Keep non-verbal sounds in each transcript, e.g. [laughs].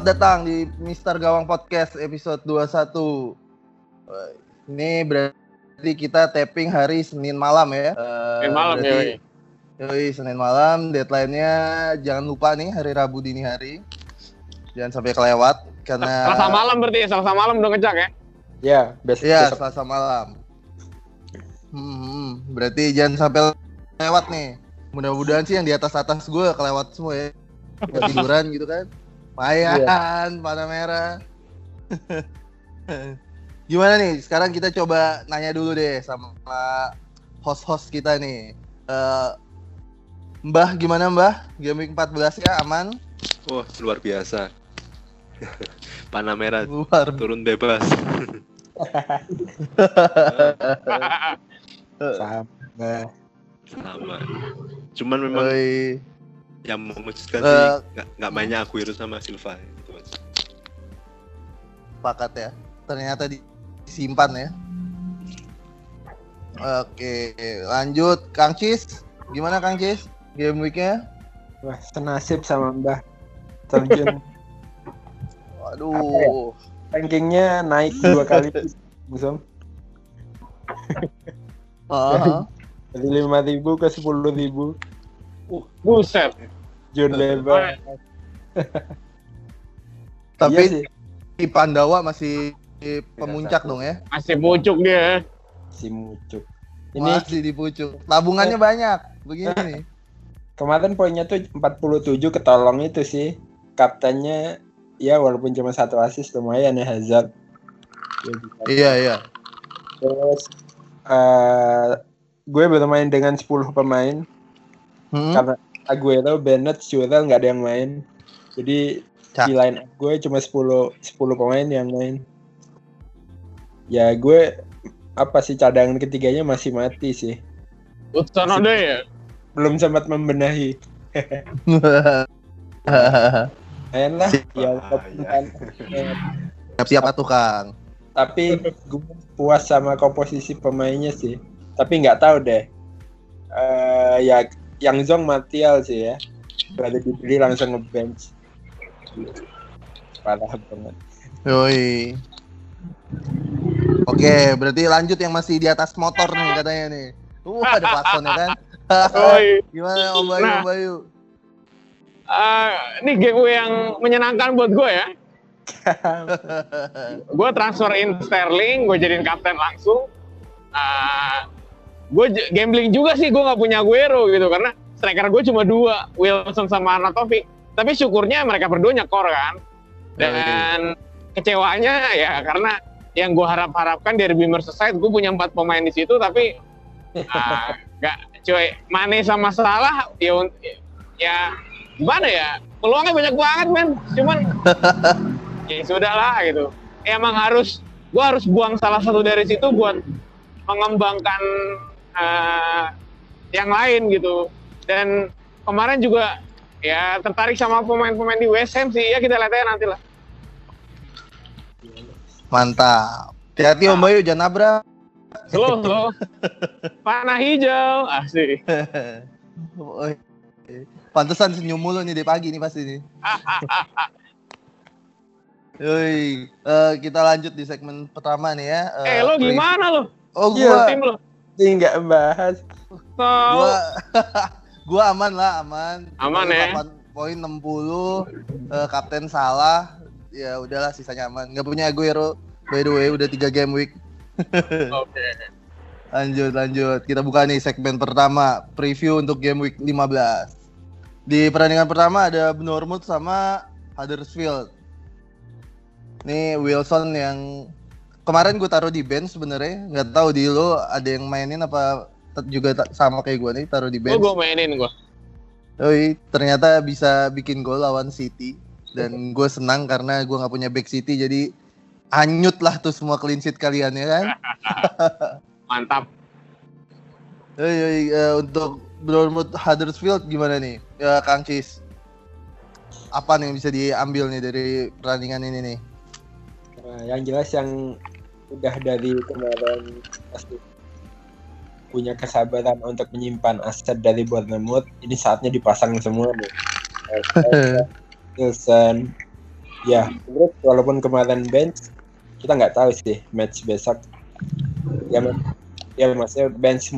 Selamat datang di Mister Gawang Podcast episode 21. Eh, Ini berarti kita tapping hari Senin malam ya. Eh, Senin malam, berarti- Yoi, Senin malam. Deadline-nya jangan lupa nih hari Rabu dini hari. Jangan sampai kelewat karena Selasa malam berarti ya, Selasa malam udah ngejak ya. Ya, besok. Iya, besok. Selasa malam. Hmm, hmm, berarti jangan sampai lewat nih. Mudah-mudahan sih yang di atas-atas gue kelewat semua ya. Ketiduran gitu kan. Mayan, panah merah. Gimana nih? Sekarang kita coba nanya dulu deh sama host-host kita nih. Eh, Mbah, gimana Mbah? Game week 14 ya aman? Wah, luar biasa. Panah merah Luar turun bebas. [laughs] Sama. Sama. Cuman memang Oi. Yang mengejutkan Eh. sih nggak nggak mainnya Aguero sama Silva itu. aja. sepakat ya. Ternyata di- disimpan ya. Oke, lanjut Kang Cis. Gimana Kang Cis? Game week-nya? Wah, senasib sama Mbah. Terjun [laughs] Waduh. rankingnya naik dua kali [laughs] musim Ah, dari lima ribu ke sepuluh ribu Buset. John bebas [laughs] tapi iya sih di Pandawa masih di pemuncak dong ya. Masih pucuk dia. si mucuk ini Masih di pucuk. Tabungannya banyak. Begini. kemarin poinnya tuh 47 ketolong itu sih kaptennya ya walaupun cuma satu assist lumayan ya Hazard Ya, bisa. iya, iya. terus eh gue bermain dengan 10 pemain Hmm? karena Aguero, Bennett, Chilwell nggak ada yang main. Jadi Cak. di line up gue cuma 10 10 pemain yang main. Ya gue apa sih cadangan ketiganya masih mati sih. Utsono deh ya. Belum sempat membenahi. [laughs] Main lah. ya, walaupun kan, eh, Siap-siap tuh Kang. tapi gue puas sama komposisi pemainnya sih. Tapi nggak tahu deh. Eh ya yang Zong Martial sih ya. Baru dibeli langsung ngebench. Parah banget. Yoi. Oke, berarti lanjut yang masih di atas motor nih katanya nih. Wah, ada klaksonnya kan. [laughs] Oi. [laughs] Gimana Om Bayu, Nah. Om Bayu? Eh, ini game yang menyenangkan buat gue ya. [laughs] Gue transfer in Sterling, gue jadiin kapten langsung. Eh, gue gambling juga sih, gue nggak punya Aguero gitu karena striker gue cuma dua, Wilson sama Arnautovic. Tapi syukurnya mereka berdua nyekor kan. Dan kecewanya ya karena yang gue harap-harapkan dari Merseyside gue punya empat pemain di situ tapi [laughs] ah, nggak cuy. Mane sama Salah ya ya gimana ya? Peluangnya banyak banget men. Cuman [laughs] ya sudah lah gitu. Emang harus gue harus buang salah satu dari situ buat mengembangkan eh, yang lain gitu dan kemarin juga ya tertarik sama pemain-pemain di West Ham sih ya kita lihat aja nanti lah Mantap. Hati-hati Om Bayu, jangan nabrak. slow slow panah hijau asik. [laughs] Pantesan senyum mulu nih dari pagi nih pasti nih. [laughs] Yoi, eh, kita lanjut di segmen pertama nih ya. eh lo gimana lo Oh, gua, tim lo Ini nggak bahas. Tahu. gua, [laughs] gua aman lah, aman. Aman ya? 8 Poin 60, eh, kapten salah. Ya udahlah, sisanya aman. Nggak punya Aguero. By the way, udah tiga game week. [laughs] oke Lanjut, lanjut. Kita buka nih segmen pertama, preview untuk game week 15. Di pertandingan pertama ada Bournemouth sama Huddersfield. Nih Wilson yang kemarin gue taruh di bench sebenarnya, nggak tahu di lo ada yang mainin apa juga sama kayak gue nih taruh di gue bench. gue mainin gue Oi, ternyata bisa bikin gol lawan City dan [laughs] gue senang karena gue nggak punya back City jadi hanyut lah tuh semua clean sheet kalian ya kan. [laughs] mantap Oi, oi, eh, untuk Bournemouth Huddersfield gimana nih, ya, Kang Cis? Apa nih yang bisa diambil nih dari pertandingan ini nih? Nah, yang jelas yang udah dari kemarin pasti punya kesabaran untuk menyimpan aset dari Bournemouth ini saatnya dipasang semua nih. [laughs] Wilson, Ya, terus walaupun kemarin bench, kita nggak tahu sih match besok. Ya, ya maksudnya bench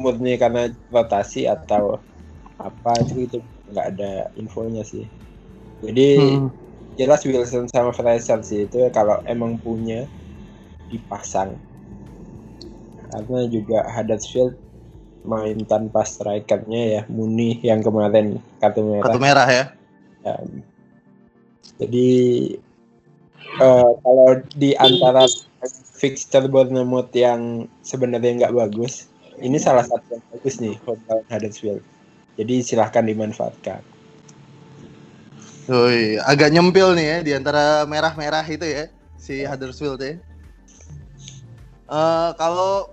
murni karena rotasi atau apa itu itu nggak ada infonya sih. Jadi Hmm. Jelas Wilson sama Fraser sih itu kalau emang punya dipasang. Karena juga Huddersfield main tanpa strikernya ya Muni yang kemarin kartu merah. Kartu merah ya. Ya. Jadi eh, kalau di antara fixture Bournemouth yang sebenarnya nggak bagus, ini salah satu yang bagus nih Huddersfield. Jadi silahkan dimanfaatkan. Woi, agak nyempil nih ya di antara merah-merah itu ya si Huddersfield ya. Eh kalau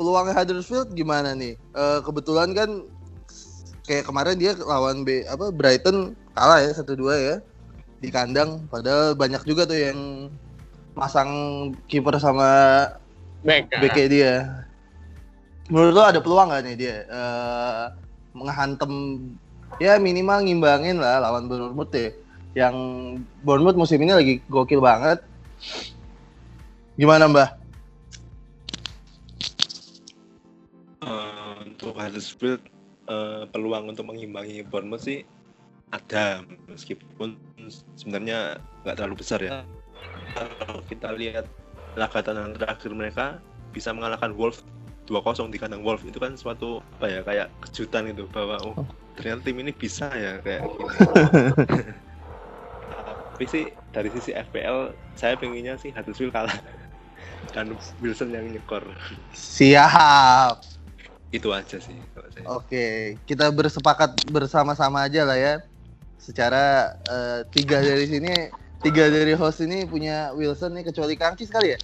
peluang Huddersfield gimana nih? Eh, kebetulan kan kayak kemarin dia lawan B apa Brighton kalah ya 1-2 ya di kandang padahal banyak juga tuh yang masang kiper sama Back. BK dia. Menurut lo ada peluang gak nih dia eh menghantem ya minimal ngimbangin lah lawan Bournemouth ya. Yang Bournemouth musim ini lagi gokil banget. Gimana Mbah? Eh, untuk Huddersfield eh, peluang untuk mengimbangi Bournemouth sih ada meskipun sebenarnya nggak terlalu besar ya. Kalau kita lihat laga tandang terakhir mereka bisa mengalahkan Wolves 2-0 di kandang Wolves itu kan suatu apa ya kayak kejutan itu bahwa oh ternyata tim ini bisa ya kayak [laughs] gini. Tapi sih dari sisi FPL saya pengennya sih Huddersfield kalah [laughs] dan Wilson yang nyekor Siap. itu aja sih kalau saya. Oke, kita bersepakat bersama-sama aja lah ya. Secara eh, tiga dari sini, tiga dari host ini punya Wilson nih kecuali Kangcis kali ya.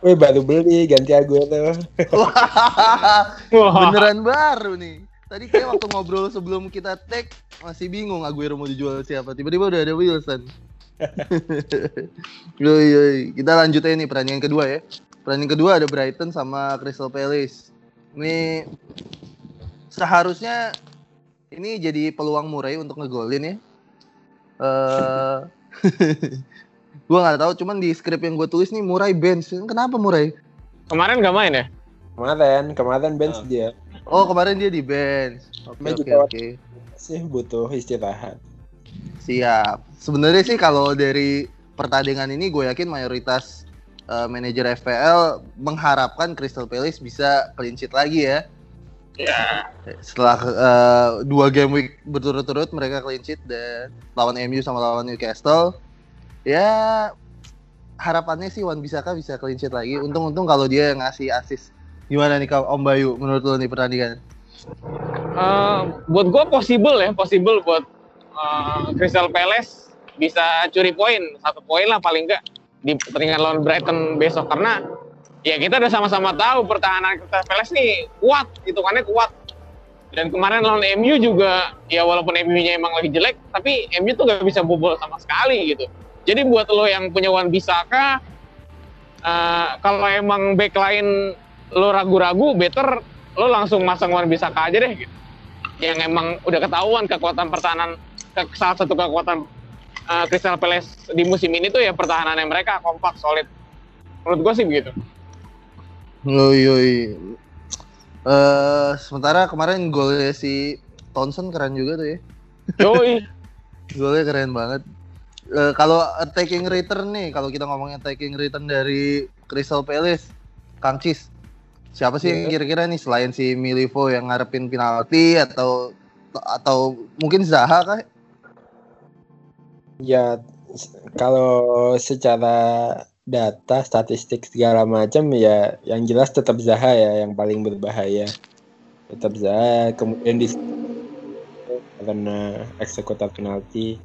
Wih baru beli ganti Aguero. Wah, Wah. beneran baru nih. Tadi kayak waktu ngobrol sebelum kita tag masih bingung Aguero mau dijual siapa. Tiba-tiba udah ada Wilson. [laughs] yoi, yoi. Kita lanjut aja nih pertandingan kedua ya. Pertandingan kedua ada Brighton sama Crystal Palace. Ini seharusnya ini jadi peluang Murray untuk ngegolin ya. Eh [laughs] gua nggak tahu cuman di skrip yang gue tulis nih Murray bench. Kenapa Murray? Kemarin nggak main ya? Kemarin, kemarin bench Ah. dia Oh kemarin dia di bench. Oke oke oke. sih butuh istirahat. Siap. Sebenarnya sih kalau dari pertandingan ini gue yakin mayoritas eh, manajer FPL mengharapkan Crystal Palace bisa clean sheet lagi ya. Ya. Setelah eh, dua game week berturut-turut mereka clean sheet dan lawan MU sama lawan Newcastle. Ya harapannya sih Wan Bisaka bisa clean sheet lagi. Untung-untung kalau dia yang ngasih assist. Gimana nih Kak Om Bayu menurut lo nih pertandingan? Eh, buat gue possible ya, possible buat eh, Crystal Palace bisa curi poin satu poin lah paling enggak di pertandingan lawan Brighton besok karena ya kita udah sama-sama tahu pertahanan Crystal Palace nih kuat, hitungannya kuat. Dan kemarin lawan MU juga ya walaupun MU-nya emang lagi jelek, tapi MU tuh gak bisa bobol sama sekali gitu. Jadi buat lo yang punya Wan Bisaka, eh, kalau emang backline lo ragu-ragu, better lo langsung masang Wan Bisaka aja deh gitu. Yang emang udah ketahuan kekuatan pertahanan ke- salah satu kekuatan uh, Crystal Palace di musim ini tuh ya pertahanannya mereka kompak solid. Menurut gue sih begitu. Yoi, yoi. Eh, sementara kemarin golnya si Thompson keren juga tuh ya. Yoi. [laughs] Golnya keren banget. Eh, kalau attacking return nih, kalau kita ngomongin attacking return dari Crystal Palace, Kang Cis, siapa sih yang Iya. kira-kira nih selain si Milivo yang ngarepin penalti atau atau mungkin Zaha kah? Ya kalau secara data, statistik segala macam ya yang jelas tetap Zaha ya yang paling berbahaya. Tetap Zaha kemudian di karena eksekutor penalti.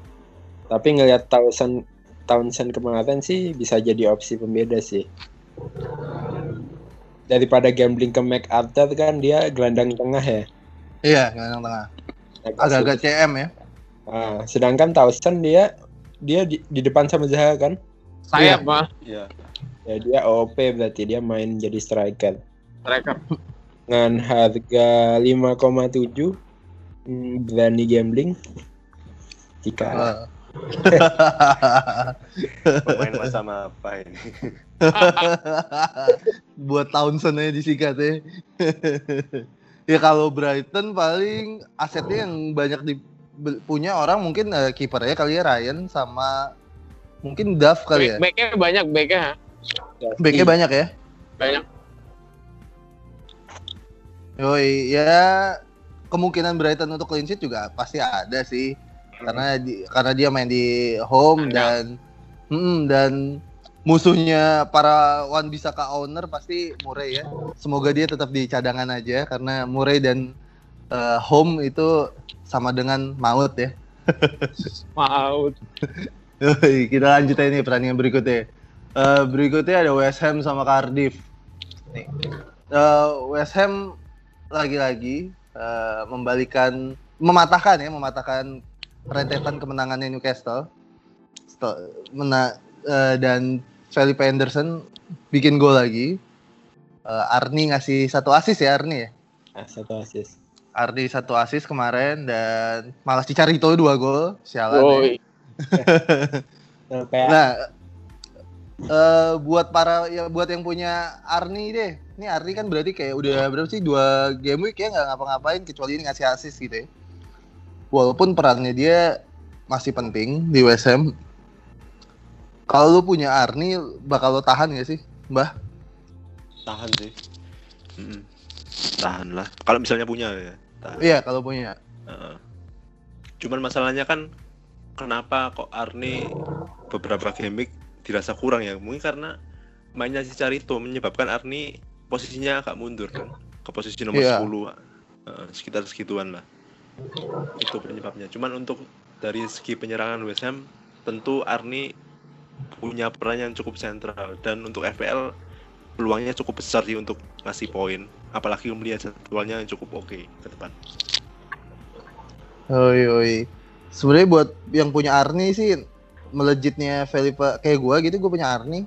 Tapi ngelihat Townsend Townsend kemarin sih bisa jadi opsi pembeda sih. Daripada gambling ke MacArthur kan dia gelandang tengah ya. Iya, gelandang tengah. Agak-agak CM ya. Ah, sedangkan Townsend dia dia di, di depan sama Zaha kan. Sayap mah Iya. Ya dia OP berarti dia main jadi striker. striker. Dengan harga 5,7 hmm, berani gambling. Jika Eh, Pemain masa apa ini? [laughs] Buat tahun sana disingkat ya. [laughs] ya kalau Brighton paling asetnya yang banyak di be- punya orang mungkin eh, kipernya kali ya Ryan sama mungkin Duff kali ya. Backnya banyak, backnya Backnya banyak ya. banyak. Yoi, ya kemungkinan Brighton untuk clean sheet juga pasti ada sih. Karena di, karena dia main di home dan Mm, dan musuhnya para Wan Bisaka owner pasti Murray ya. Semoga dia tetap di cadangan aja karena Murray dan eh, home itu sama dengan maut ya. [laughs] Mau. Yoi, kita lanjut aja nih pertandingan berikutnya. Eh, berikutnya ada West Ham sama Cardiff. Nih. Eh, West Ham lagi-lagi eh, membalikan, mematahkan ya, mematahkan rentetan kemenangannya Newcastle. Mena, eh, dan Felipe Anderson bikin gol lagi. Eh, Arni ngasih satu assist ya Arni ya. Nah, satu assist. Arni satu assist kemarin dan malah Cicarito dua gol. Sialan ya. Woi. Nah, kayak Nah, eh buat para ya buat yang punya Arni deh. Ini Arni kan berarti kayak udah berapa sih dua game week ya nggak ngapa-ngapain kecuali ini ngasih assist gitu ya. Walaupun perannya dia masih penting di West Ham. Kalau lu punya Arni, bakal lo tahan gak sih, Mbah? Tahan sih. Mm-mm. Tahan lah. Kalau misalnya punya ya. Tahan. Iya, kalau punya. Heeh. Cuman masalahnya kan kenapa kok Arni beberapa week dirasa kurang ya? Mungkin karena mainnya si Carito menyebabkan Arni posisinya agak mundur kan ke posisi nomor Iya. 10 Heeh, sekitar segituan lah. Itu penyebabnya. Cuman untuk dari segi penyerangan West Ham tentu Arni punya peran yang cukup sentral dan untuk FPL peluangnya cukup besar sih untuk ngasih poin apalagi melihat jadwalnya yang cukup oke ke depan. Oi, oi. Sebenarnya buat yang punya Arni sih melejitnya Felipe kayak gua gitu gua punya Arni.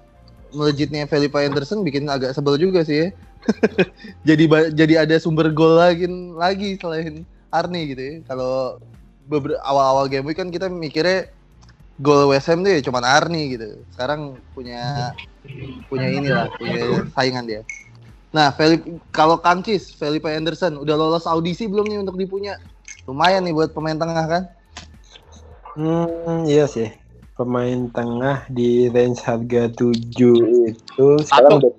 Melejitnya Felipe Anderson bikin agak sebel juga sih ya. [laughs] jadi jadi ada sumber gol lagi lagi selain Arni gitu ya. Kalau beber- awal-awal game week kan kita mikirnya gol West Ham tuh ya cuman Arni gitu. Sekarang punya punya inilah, punya saingan dia. Nah, Felipe kalau Kancis, Felipe Anderson udah lolos audisi belum nih untuk dipunya? Lumayan nih buat pemain tengah kan? Hmm, iya sih. Pemain tengah di range harga 7 itu sekarang udah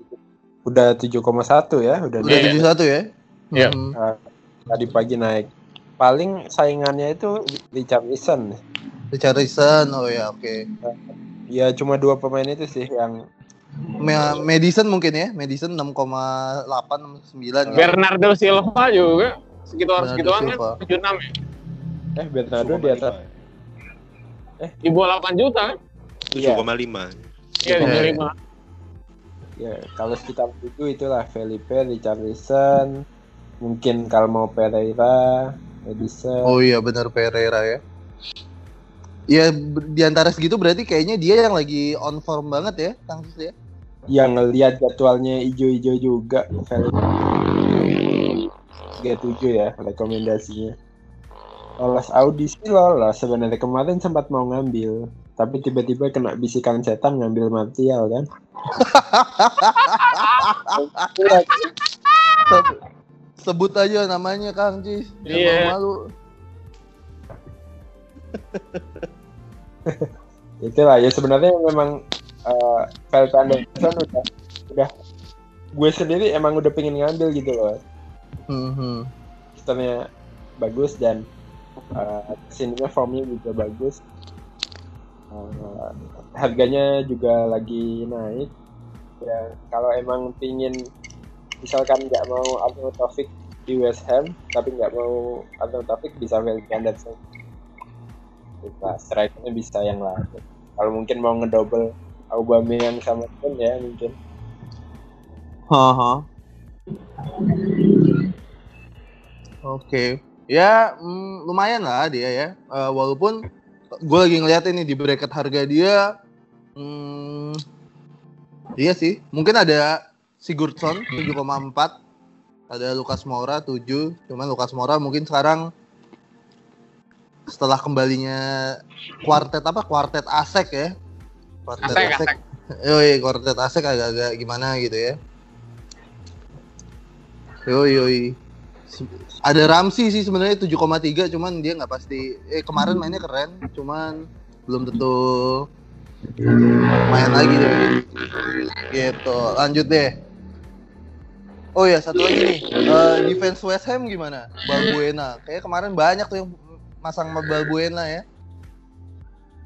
udah 7,1 ya, udah Udah Iya. tujuh satu ya? Iya. Hmm. tadi pagi naik. Paling saingannya itu Richarlison. Richarlison, oh ya oke. Ya cuma dua pemain itu sih yang Me- Madison mungkin ya, Madison 6,8 69 ya. Bernardo Silva juga sekitar segituan kan 76 ya. eh Bernardo di atas. Di bawah 8 juta kan? Iya. 7,5. Iya, Iya. 75. Ya, kalau sekitar itu itulah Felipe, Richarlison, mungkin Calmo Pereira, Edison. Oh iya benar Pereira ya. Ya di antara segitu berarti kayaknya dia yang lagi on form banget ya, Kang Sis ya. Yang ngelihat jadwalnya ijo-ijo juga Felipe. 37 ya rekomendasinya. Lolos audisi lolos sebenarnya kemarin sempat mau ngambil tapi tiba-tiba kena bisikan setan ngambil Martial kan. [laughs] [laughs] Se- Sebut aja namanya Kang. Jangan Iya. malu. [laughs] Itulah ya sebenarnya memang uh, Felipe Anderson udah udah gue sendiri emang udah pengen ngambil gitu loh. Hmm, hmm. Sistemnya bagus dan uh, ke sininya formnya juga bagus. Uh, harganya juga lagi naik. Ya kalau emang pingin misalkan nggak mau Arnold Taufik di West Ham tapi nggak mau Arnold Taufik bisa Felipe Anderson. Kita strikernya bisa yang lain. Kalau mungkin mau ngedouble Aubameyang sama Son ya mungkin. Haha. Oke. Ya, mm, lumayan lah dia ya. Eh, walaupun gue lagi ngeliat ini di bracket harga dia, mm, iya sih. Mungkin ada Sigurdsson 7,4, ada Lukas Moura 7. Cuman Lukas Moura mungkin sekarang setelah kembalinya kuartet apa kuartet Asek ya. Kuartet Asek, Asek. Yoi, kuartet Asek agak-agak gimana gitu ya. Yoi, yoi. Ada Ramsey sih sebenarnya 7,3 cuman dia nggak pasti eh kemarin mainnya keren cuman belum tentu main lagi deh. Gitu. Lanjut deh. Oh ya satu lagi nih Eh, defense West Ham gimana? Balbuena. Kayak kemarin banyak tuh yang masang Balbuena ya.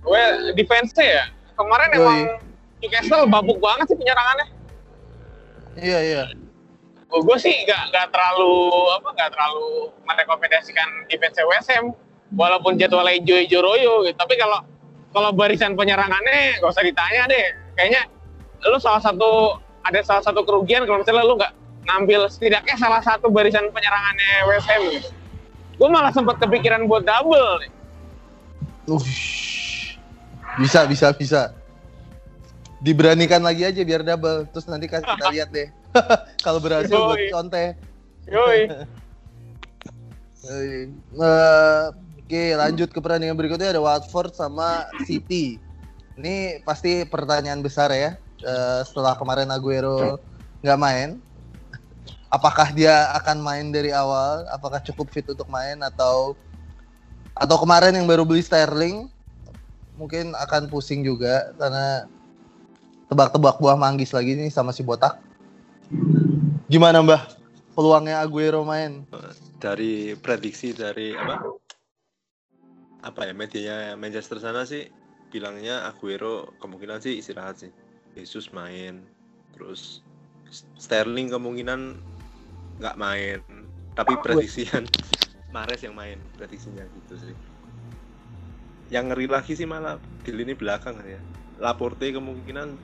Gue defense ya. Kemarin Yoi. emang Newcastle babuk banget sih penyerangannya. Iya iya. gue sih nggak nggak terlalu apa nggak terlalu merekomendasikan defense West Ham walaupun jadwalnya hijau-hijau royo gitu. tapi kalau kalau barisan penyerangannya gak usah ditanya deh kayaknya lu salah satu ada salah satu kerugian kalau misalnya lu nggak ngambil setidaknya salah satu barisan penyerangannya West Ham gitu. gue malah sempat kepikiran buat double nih. Ush. Bisa bisa bisa. Diberanikan lagi aja biar double. Terus nanti kasih kita lihat deh. [laughs] Kalau berhasil buat Yoi. conte. Yoi. [laughs] Yoi. Eh, Oke lanjut ke pertandingan berikutnya ada Watford sama City. Ini pasti pertanyaan besar ya. Eh, setelah kemarin Aguero nggak main, apakah dia akan main dari awal? Apakah cukup fit untuk main atau atau kemarin yang baru beli Sterling mungkin akan pusing juga karena tebak-tebak buah manggis lagi nih sama si botak. Gimana Mbah? Peluangnya Aguero main? dari prediksi dari apa apa ya medianya Manchester sana sih bilangnya Aguero kemungkinan sih istirahat sih Jesus main terus Sterling kemungkinan nggak main tapi prediksian [laughs] Mares yang main prediksinya gitu sih yang ngeri lagi sih malah di lini belakang ya Laporte kemungkinan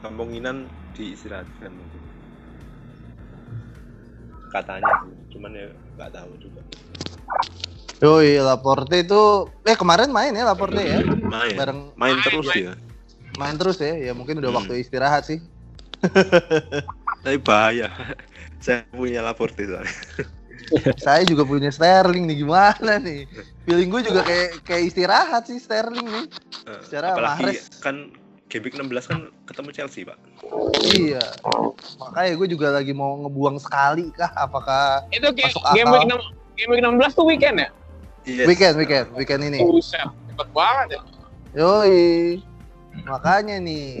kemungkinan diistirahatkan mungkin katanya cuman ya nggak tahu juga Yoi, Laporte itu eh kemarin main ya Laporte ya. main Bareng main terus main. dia main terus ya. Ya mungkin udah Hmm. waktu istirahat sih. [laughs] tapi bahaya [laughs] saya punya Laporte soalnya [laughs] Saya juga punya Sterling nih gimana nih? Feeling gue juga kayak kayak istirahat sih Sterling nih. Eh, Secara apalagi Mahrez. kan game week 16 kan ketemu Chelsea pak Iya. Makanya gue juga lagi mau ngebuang sekali kah apakah itu kayak Masuk game akal. week 6 game week 16 tuh weekend ya Yes. weekend weekend weekend ini. buset cepet banget ya Yoi. Makanya nih.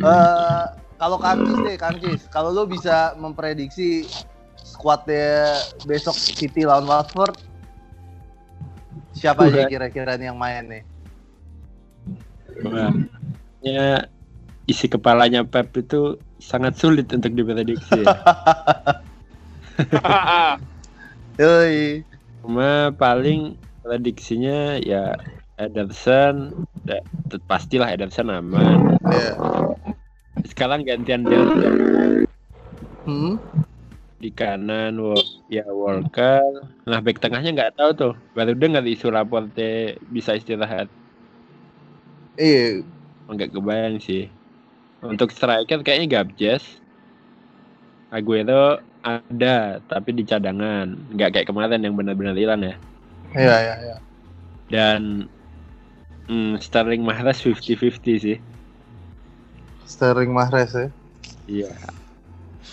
eh kalau Kancis deh, Kancis. Kalau lo bisa memprediksi squadnya besok City lawan Watford, siapa aja kira-kira yang main nih? Wah, ya isi kepalanya Pep itu sangat sulit untuk diprediksi. ya. [laughs] Yoi. Cuma paling prediksinya ya Ederson, pastilah Ederson aman. Ya. Sekarang gantian Delta Hmm? di kanan, ya Walker. Nah back tengahnya nggak tahu tuh. Baru dengar isu Laporte bisa istirahat. Iya. Nggak kebayang sih. Untuk striker kayaknya Gabjes. Aguero ada tapi di cadangan. Nggak kayak kemarin yang benar-benar hilang ya. Iya, iya, iya. Dan hmm, Sterling Mahrez 50-50 sih. Sterling Mahrez ya. Iya.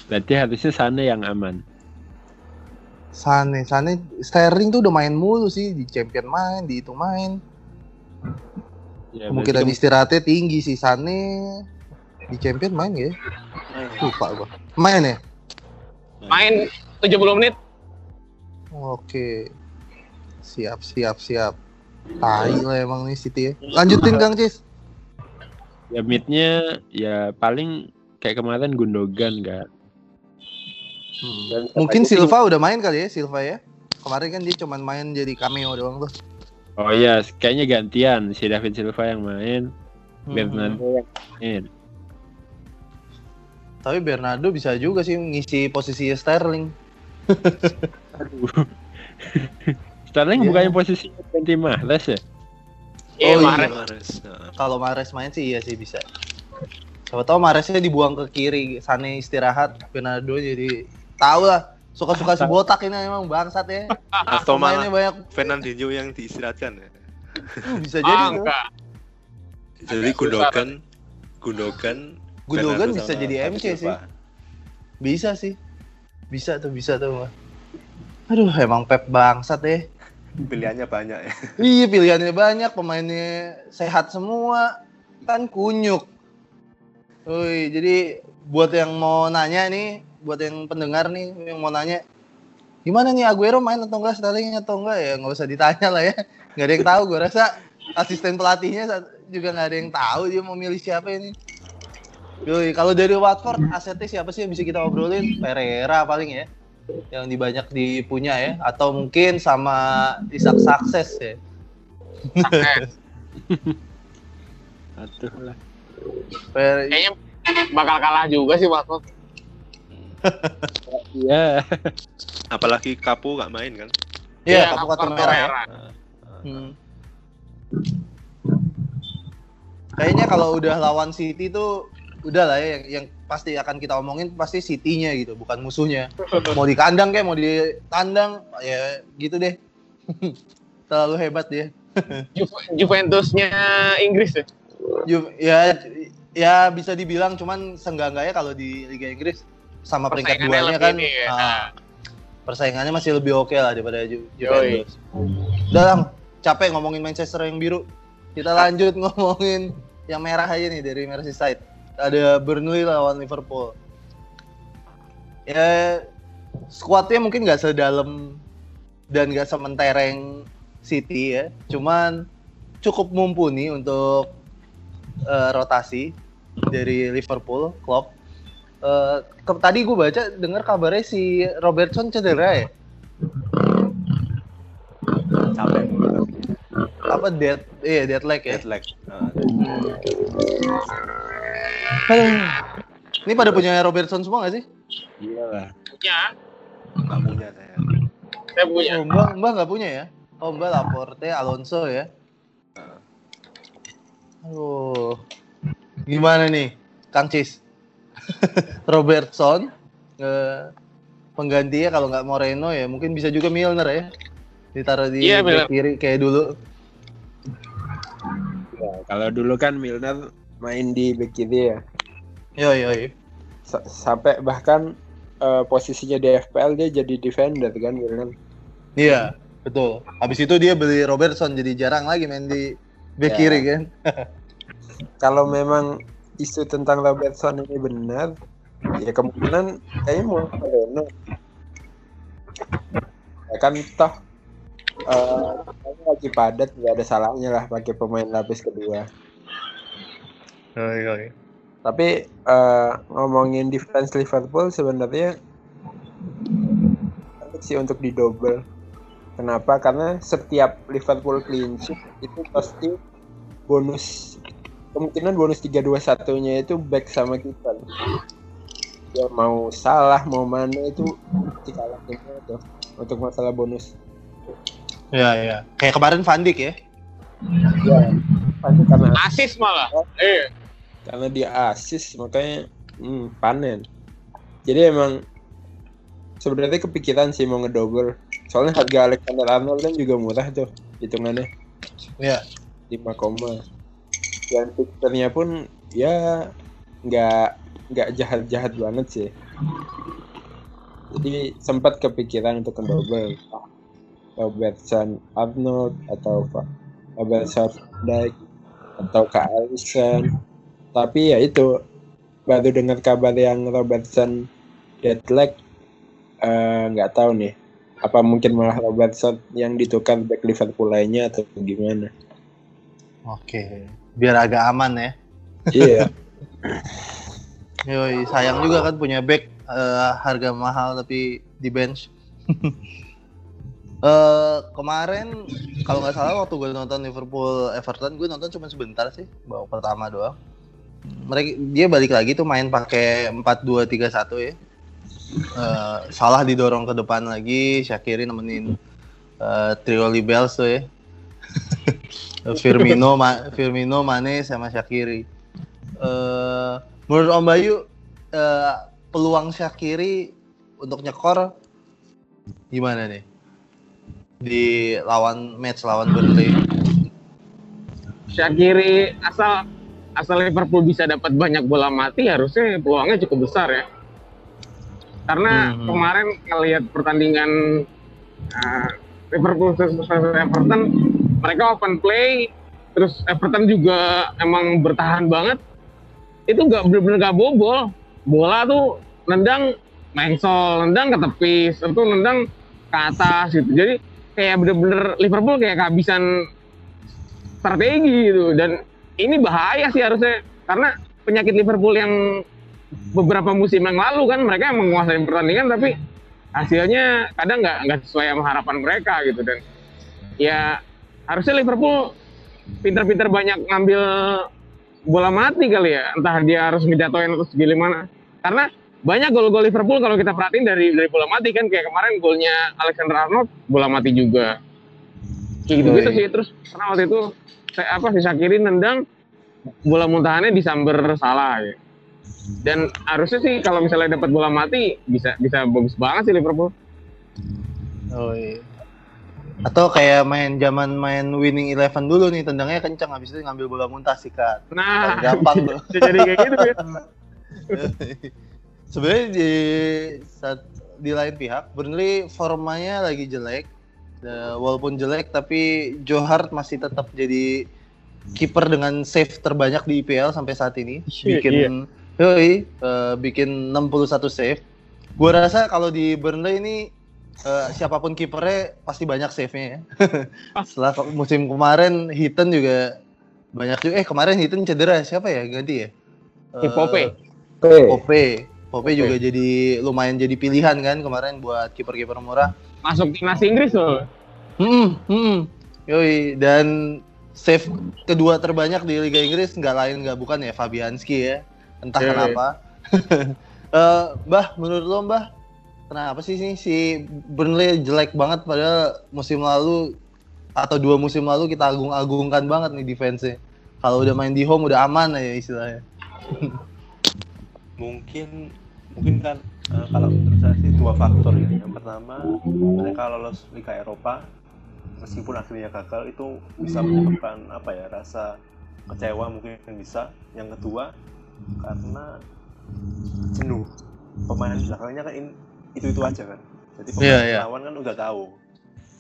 Berarti harusnya sana yang aman. Sane, Sane Sterling tuh udah main mulu sih di Champion main, di itu main. Ya, Kemungkinan berarti istirahatnya tinggi sih Sane di Champion main ya? Lupa gua. Main ya? main 70 menit Oke. Siap, siap, siap. Tai lah emang nih City ya. Lanjutin Kang Cis. Ya midnya ya paling kayak kemarin Gundogan kan. Dan Mungkin Silva udah main kali ya, Silva ya. Kemarin kan dia cuman main jadi cameo doang tuh. Oh iya, kayaknya gantian si David Silva yang main, Hmm. Bernardo yang main. Tapi Bernardo bisa juga sih ngisi posisi Sterling. Aduh. [laughs] Sterling Iya. bukannya posisi ganti Mahrez ya? Iya Oh, iya. Mahrez. Nah, Kalau Mares main sih iya sih bisa. Siapa tahu Maresnya dibuang ke kiri, Sane istirahat, Bernardo jadi tahu lah Suka-suka si botak ini emang bangsat ya. Atau Pemainnya malah banyak Fernandinho yang diistirahatkan ya. Uh, bisa jadi Ah, tuh. enggak. Jadi Gundogan, Gundogan, Gundogan bisa sama jadi MC sih. Bisa sih. Bisa tuh, bisa tuh. Aduh, emang Pep bangsat ya. Pilihannya banyak ya. [laughs] Iya, pilihannya banyak, pemainnya sehat semua. Kan kunyuk. Woi, jadi buat yang mau nanya nih, buat yang pendengar nih yang mau nanya, gimana nih Aguero main atau enggak, Sterling atau enggak ya nggak usah ditanya lah ya. [laughs] Nggak ada yang tahu, gue rasa asisten pelatihnya juga nggak ada yang tahu dia mau milih siapa ini. Yoi, kalau dari Watford asetnya siapa sih yang bisa kita obrolin? Pereira paling ya, yang di banyak dipunya ya, atau mungkin sama Isak Sukses ya. Aduh lah. Per- Kayaknya bakal kalah juga sih Watford. [laughs] Iya. Apalagi Kapu nggak main kan? Iya, kartu kartu merah ya. Hmm. Kayaknya kalau udah lawan City tuh udah lah ya yang, yang pasti akan kita omongin pasti City-nya gitu, bukan musuhnya. [laughs] Mau di kandang kayak mau di tandang ya gitu deh. [laughs] Terlalu hebat dia. [laughs] Ju- Juventusnya Inggris ya. Ju- ya ya bisa dibilang cuman senggangganya kalau di Liga Inggris sama peringkat duanya kan ini ya. ah, persaingannya masih lebih oke lah daripada Ju- Juventus. Udah lang, capek ngomongin Manchester yang biru. Kita lanjut ngomongin yang merah aja nih dari Merseyside. Ada Burnley lawan Liverpool. Ya skuadnya mungkin nggak sedalam dan nggak sementereng City ya. Cuman cukup mumpuni untuk eh, rotasi dari Liverpool, Klopp. Ke- tadi gue baca dengar kabarnya si Robertson cedera ya. Capek. Apa dead iya dead leg ya. Jet lag. Nah, Aduh. Ini pada punya Robertson semua gak sih? Iya lah. Punya, nggak punya saya. saya punya. Oh, Mbak, Mbak nggak punya ya? Oh, Mbak Laporte, Alonso ya? Aduh. Gimana nih, Kang Cis? [laughs] Robertson, eh, penggantinya kalau nggak Moreno ya, mungkin bisa juga Milner ya? Ditaruh di Iya, back Milner. kiri kayak dulu. Ya, kalau dulu kan Milner main di back kiri ya. Yo, yo, yo. Sa- sampai bahkan eh, posisinya di FPL dia jadi defender kan Milner. Iya, betul. Habis itu dia beli Robertson, jadi jarang lagi main di back Ya. kiri kan? [laughs] Kalau memang isu tentang Robertson ini benar, ya kemungkinan kayaknya mau Moreno. Ya kan toh kayaknya lagi padat nggak ada salahnya lah pakai pemain lapis kedua. Yo. Tapi eh, ngomongin defense Liverpool sebenarnya sih untuk didouble. Kenapa? Karena setiap Liverpool clean sheet itu pasti bonus kemungkinan bonus 321-nya itu back sama kita. Ya mau salah mau mana itu pasti kalah tuh untuk masalah bonus. Ya, ya. Kayak kemarin Van Dijk ya? Ya, pasti karena Asis malah. Eh, karena dia asis makanya hmm, panen. Jadi emang sebenarnya kepikiran sih mau ngedouble soalnya harga Alexander Arnold kan juga murah tuh hitungannya. Iya. 5 koma. Dan fixernya pun ya nggak nggak jahat-jahat banget sih. Jadi sempat kepikiran untuk ngedouble Robertson Arnold atau Robertson Dijk atau Kak Alisson tapi ya itu baru dengar kabar yang Robertson dead leg eh, nggak tahu nih apa mungkin malah Robertson yang ditukar back Liverpool lainnya atau gimana Oke. Biar agak aman ya. iya [laughs] Yoi, sayang juga kan punya back eh, harga mahal tapi di bench. [laughs] Eh kemarin kalau nggak salah waktu gue nonton Liverpool Everton gue nonton cuma sebentar sih babak pertama doang. Mereka dia balik lagi tuh main pakai 4-2-3-1 ya. Eh, salah didorong ke depan lagi, Shakiri nemenin eh, trio Libels tuh ya. [laughs] Firmino, Ma- Firmino, Mane sama Shakiri. Eh menurut Om Bayu eh, peluang Shakiri untuk nyekor Gimana nih? Di lawan match lawan Burnley. Syakiri asal asal Liverpool bisa dapat banyak bola mati harusnya peluangnya cukup besar ya. Karena Mhm. kemarin ngelihat pertandingan uh, Liverpool versus Everton, mereka open play, terus Everton juga emang bertahan banget. Itu nggak bener-bener nggak bobol. Bola tuh nendang mengsol, nendang ke tepis, itu nendang ke atas gitu. Jadi kayak bener-bener Liverpool kayak kehabisan strategi gitu dan ini bahaya sih harusnya. Karena penyakit Liverpool yang beberapa musim yang lalu kan mereka yang menguasai pertandingan tapi hasilnya kadang nggak nggak sesuai sama harapan mereka gitu. Dan ya harusnya Liverpool pinter-pinter banyak ngambil bola mati kali ya. Entah dia harus ngejatoin atau segimana karena banyak gol-gol Liverpool kalau kita perhatiin dari dari bola mati kan. Kayak kemarin golnya Alexander Arnold bola mati juga. Kayak gitu gitu sih. Terus karena waktu itu apa si Shakiri nendang bola muntahannya disamber salah ya. dan harusnya sih kalau misalnya dapat bola mati bisa bisa bagus banget sih Liverpool Oh iya. Atau kayak main zaman main winning eleven dulu nih tendangnya kencang habis itu ngambil bola muntah sikat. nah Gampang tuh. [laughs] jadi kayak gitu ya [laughs] Sebenarnya di saat di lain pihak Burnley formanya lagi jelek. Eh, walaupun jelek tapi Joe Hart masih tetap jadi kiper dengan save terbanyak di IPL sampai saat ini. Iya, Bikin yoi, eh, bikin 61 save. Gua rasa kalau di Burnley ini eh, siapa pun kipernya pasti banyak save-nya ya. [laughs] Setelah ke- musim kemarin Heaton juga banyak juga eh kemarin Heaton cedera siapa ya ganti ya? Pope. Oke. Pope. Pope juga jadi lumayan jadi pilihan kan kemarin buat kiper-kiper murah. Masuk timnas Inggris loh Hmm, hmm. Yoi, dan save kedua terbanyak di Liga Inggris nggak lain nggak bukan ya Fabianski ya. Entah Yoi. kenapa. [laughs] Eh, Mbah, menurut lo Mbah, kenapa sih sih si Burnley jelek banget padahal musim lalu atau dua musim lalu kita agung-agungkan banget nih defense-nya. Kalau udah main di home udah aman ya istilahnya. [laughs] mungkin mungkin kan eh, kalau menurut saya sih dua faktor ya yang pertama mereka lolos Liga Eropa meskipun akhirnya gagal itu bisa menyebabkan apa ya rasa kecewa mungkin bisa. Yang kedua karena jenuh. Pemain belakangnya kan itu itu aja kan. Jadi pemain Iya, iya. lawan kan udah tahu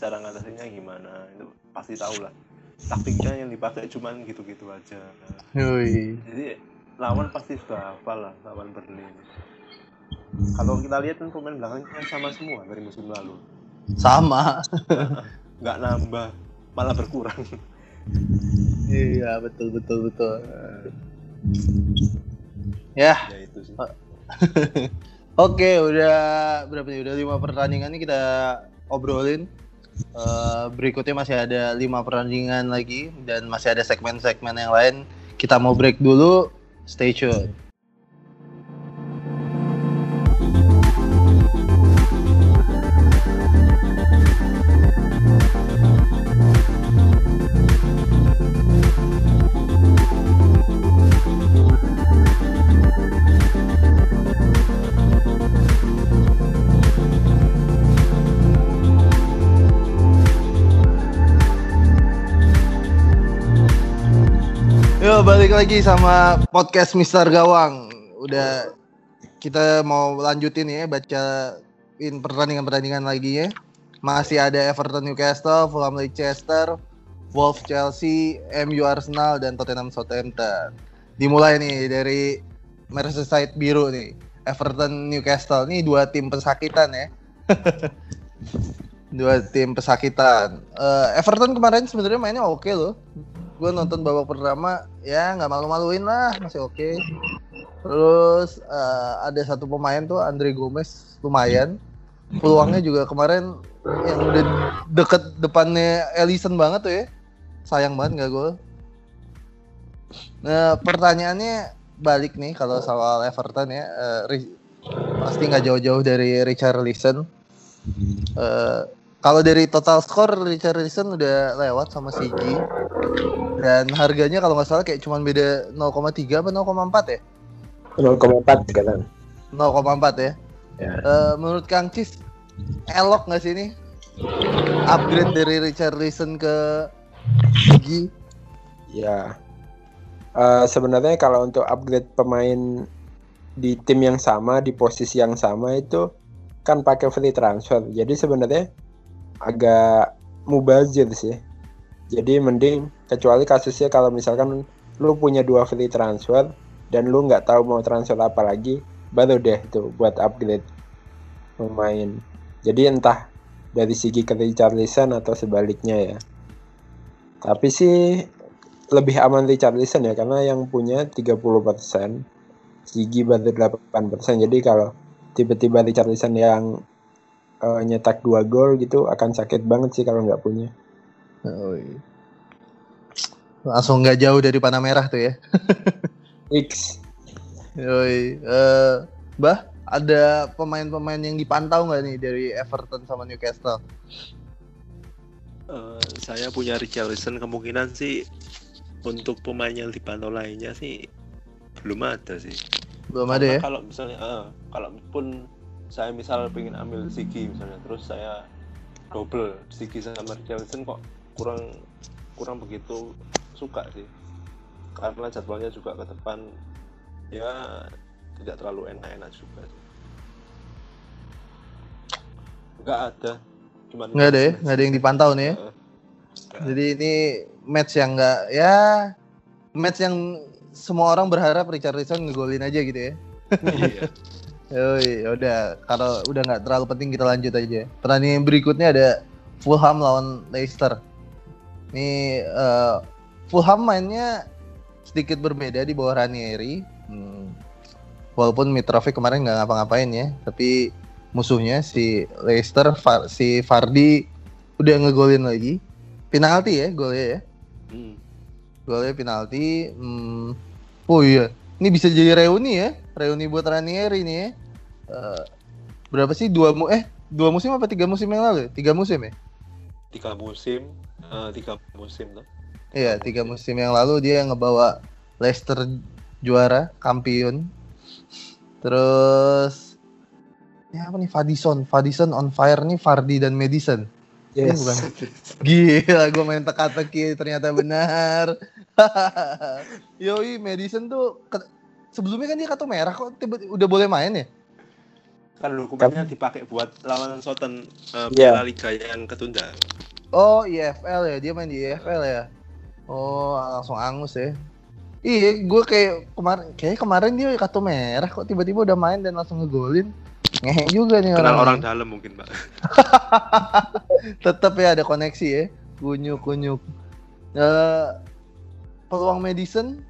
cara ngatasinnya gimana. Itu pasti tahu lah. Taktiknya yang dipakai cuman gitu-gitu aja. Yoi. jadi lawan pasti sudah hafal lah lawan Burnley kalau kita lihat kan pemain belakangnya sama semua dari musim lalu Sama. [laughs] nggak nambah malah berkurang Iya, betul betul betul. Ya, ya itu sih [laughs] Oke, udah berapa nih? Udah lima pertandingan nih kita obrolin. Eh, berikutnya masih ada lima pertandingan lagi dan masih ada segmen-segmen yang lain. Kita mau break dulu. Stay tune. Balik lagi sama podcast Mister Gawang. Udah kita mau lanjutin ya bacain pertandingan-pertandingan lagi ya. Masih ada Everton Newcastle, Fulham Leicester, Wolves Chelsea, MU Arsenal dan Tottenham Southampton. Dimulai nih dari Merseyside biru nih. Everton Newcastle nih dua tim pesakitan ya. [laughs] dua tim pesakitan. Eh, Everton kemarin sebenarnya mainnya oke loh gue nonton babak pertama ya nggak malu-maluin lah masih oke. Terus eh, ada satu pemain tuh Andre Gomez lumayan. Peluangnya juga kemarin yang udah deket depannya Ellison banget tuh ya. Sayang banget nggak gol? Nah pertanyaannya balik nih kalau soal Everton ya Ri- pasti nggak jauh-jauh dari Richard Listen kalau dari total skor Richard Listen udah lewat sama Sigi dan harganya kalau nggak salah kayak cuman beda 0,3 apa 0,4 ya? 0,4 sekarang. 0,4 ya. Ya. Eh, menurut Kang Cis elok nggak sih ini? Upgrade dari Richarlison ke Gigi. Ya. Eh, sebenarnya kalau untuk upgrade pemain di tim yang sama di posisi yang sama itu kan pakai free transfer. Jadi sebenarnya agak mubazir sih. Jadi mending kecuali kasusnya kalau misalkan lu punya dua free transfer dan lu nggak tahu mau transfer apa lagi, baru deh itu buat upgrade pemain. Jadi entah dari segi ke Richarlison atau sebaliknya ya. Tapi sih lebih aman Richarlison ya karena yang punya 30%, Sigi baru 8%. Jadi kalau tiba-tiba Richarlison yang eh, nyetak dua gol gitu akan sakit banget sih kalau nggak punya. Oh, iya. Langsung nggak jauh dari panah merah tuh ya. [laughs] X Yoi. Eh, bah, ada pemain-pemain yang dipantau nggak nih dari Everton sama Newcastle? Eh, saya punya Richarlison kemungkinan sih untuk pemain yang dipantau lainnya sih belum ada sih. Belum ada ya? Karena Kalau misalnya, eh, kalaupun saya misal pengen ambil Sigi misalnya, terus saya double Sigi sama Richarlison kok kurang kurang begitu suka sih. Karena jadwalnya juga ke depan ya tidak terlalu enak-enak juga sih. Nggak ada. Cuman Nggak ada ya? Nggak ada yang dipantau nih ya? Eh, Jadi ini match yang nggak ya match yang semua orang berharap Richarlison ngegolin aja gitu ya. iya. Yoi, ya udah kalau udah nggak terlalu penting kita lanjut aja. Pertandingan berikutnya ada Fulham lawan Leicester. Ini eh, Fulham mainnya sedikit berbeda di bawah Ranieri. Hmm. Walaupun Mitrovic kemarin nggak ngapa-ngapain ya, tapi musuhnya si Leicester, si Fardi udah ngegolin lagi. Penalti ya golnya ya. Hmm. Golnya penalti. Hmm. Oh iya, ini bisa jadi reuni ya, reuni buat Ranieri nih ya. Eh, berapa sih dua mu eh dua musim apa tiga musim yang lalu? Tiga musim ya? tiga musim eh, tiga musim tuh Iya, tiga musim yang lalu dia ngebawa Leicester juara, kampiun. Terus ya apa nih Fadison, Fadison on fire nih Fardi dan Madison. Ini Yes. bukan. Gila, gue main teka-teki ternyata benar. [laughs] Yoi, Madison tuh sebelumnya kan dia kartu merah kok tiba udah boleh main ya? Kan dokumennya dipakai buat lawan Soton uh, Iya. Piala Liga yang ketunda Oh, IFL ya, dia main di IFL ya. Oh, langsung angus ya. Iya, gue kayak kemarin kayak kemarin dia kartu merah kok tiba-tiba udah main dan langsung ngegolin. Ngehe juga nih kenal orang. orang dalam mungkin pak [laughs] Tetap ya ada koneksi ya. Kunyuk kunyuk. Eh peluang Madison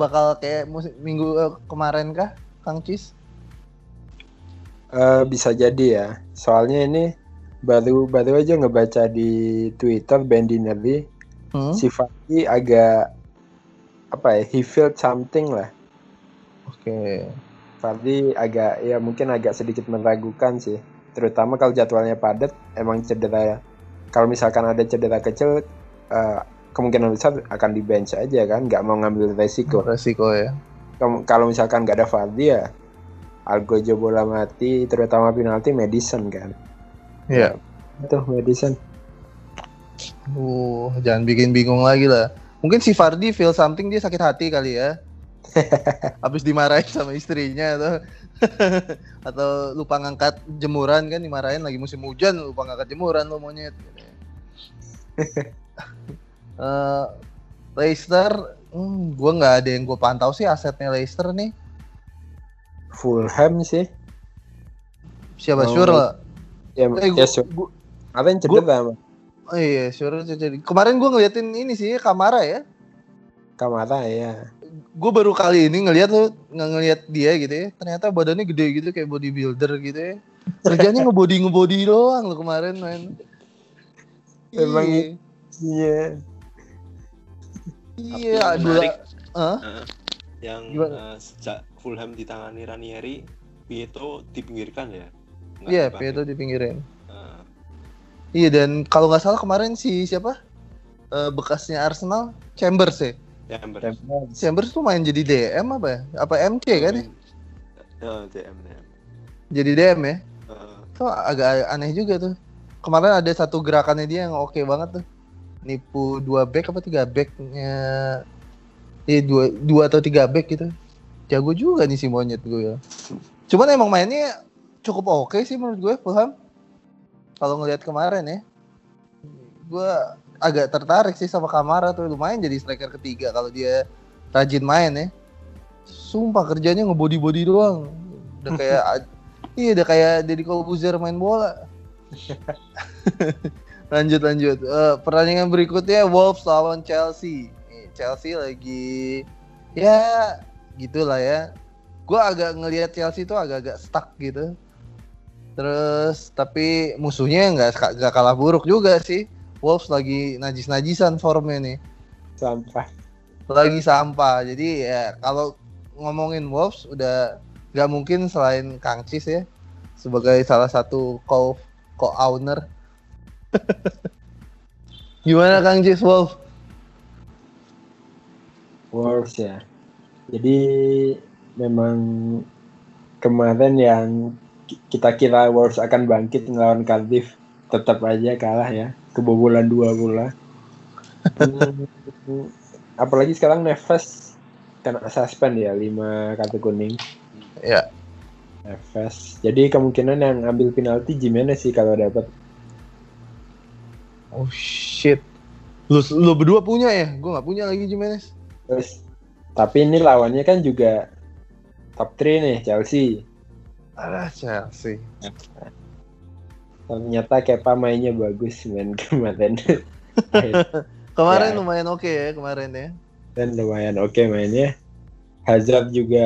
bakal kayak musim, minggu eh, kemarin kah, Kang Cis? Eh, bisa jadi ya. Soalnya ini baru baru aja ngebaca di Twitter Bandinelli Hmm? si Fati agak apa ya? He felt something lah. Oke. Fardi agak ya mungkin agak sedikit meragukan sih. Terutama kalau jadwalnya padat, emang cedera. Kalau misalkan ada cedera kecil, eh, kemungkinan besar akan di bench aja kan, nggak mau ngambil resiko. Resiko ya. Kalau misalkan nggak ada Fardi ya, Algojo bola mati, terutama penalti Madison kan. Iya. Itu Madison. Uh, jangan bikin bingung lagi lah. Mungkin si Fardi feel something dia sakit hati kali ya. [laughs] Habis dimarahin sama istrinya atau [laughs] atau lupa ngangkat jemuran kan dimarahin lagi musim hujan lupa ngangkat jemuran lo monyet. [laughs] Eh Leicester, hmm, gue nggak ada yang gue pantau sih asetnya Leicester nih. Fulham sih. Siapa Oh, Sure? Ya, Eh, ya gua, Sur- gua- Apa yang cedera sama oh iya Sure jadi. Kemarin gue ngeliatin ini sih Kamara ya. Kamara ya. gue baru kali ini ngelihat tuh nggak ngelihat dia gitu ya ternyata badannya gede gitu kayak bodybuilder gitu ya kerjanya [laughs] ngebody ngebody doang lo kemarin main Emang iya Iya. iya dua Hah? eh, yang Gimana? eh, sejak Fulham ditangani Ranieri Pietro dipinggirkan ya iya dipakai. Pietro dipinggirin Eh, iya dan kalau nggak salah kemarin si siapa Eh, bekasnya Arsenal Chambers ya ya Ember. Chambers tuh main jadi DM apa ya apa MC kan ya Eh, DM, DM. jadi DM ya Eh, Itu agak aneh juga tuh. Kemarin ada satu gerakannya dia yang oke banget tuh. Nipu dua back apa tiga backnya. Iya dua, dua atau tiga back gitu. Jago juga nih si monyet gue ya. Cuman emang mainnya cukup oke sih menurut gue Fulham. Kalau ngelihat kemarin ya. Gue agak tertarik sih sama Kamara tuh lumayan jadi striker ketiga kalau dia rajin main ya. Sumpah kerjanya ngebody body doang. Udah [laughs] kayak iya udah kayak Deddy Corbuzier main bola. [laughs] lanjut lanjut. Eh, pertandingan berikutnya Wolves lawan Chelsea. Chelsea lagi ya gitulah ya. Gue agak ngelihat Chelsea tuh agak-agak stuck gitu. Terus tapi musuhnya nggak nggak kalah buruk juga sih. Wolves lagi najis-najisan formnya nih Sampah. lagi sampah. Jadi ya kalau ngomongin Wolves udah nggak mungkin selain Kang Cis ya sebagai salah satu co co-owner. [laughs] Gimana Kang Cis Wolves? Wolves ya. Jadi memang kemarin yang ki- kita kira Wolves akan bangkit melawan Cardiff tetap aja kalah ya kebobolan dua bola. Hmm, apalagi sekarang Neves kena suspend ya lima kartu kuning. Ya. Neves. Jadi kemungkinan yang ambil penalti Jimenez sih kalau dapat. Oh shit. Lu lu berdua punya ya? Gue nggak punya lagi Jimenez. Terus tapi ini lawannya kan juga top 3 nih Chelsea. Alah Chelsea. Ternyata Kepa mainnya bagus main [laughs] kemarin. [laughs] Kemarin Ya. lumayan oke ya kemarin ya. Dan lumayan oke mainnya. Hazard juga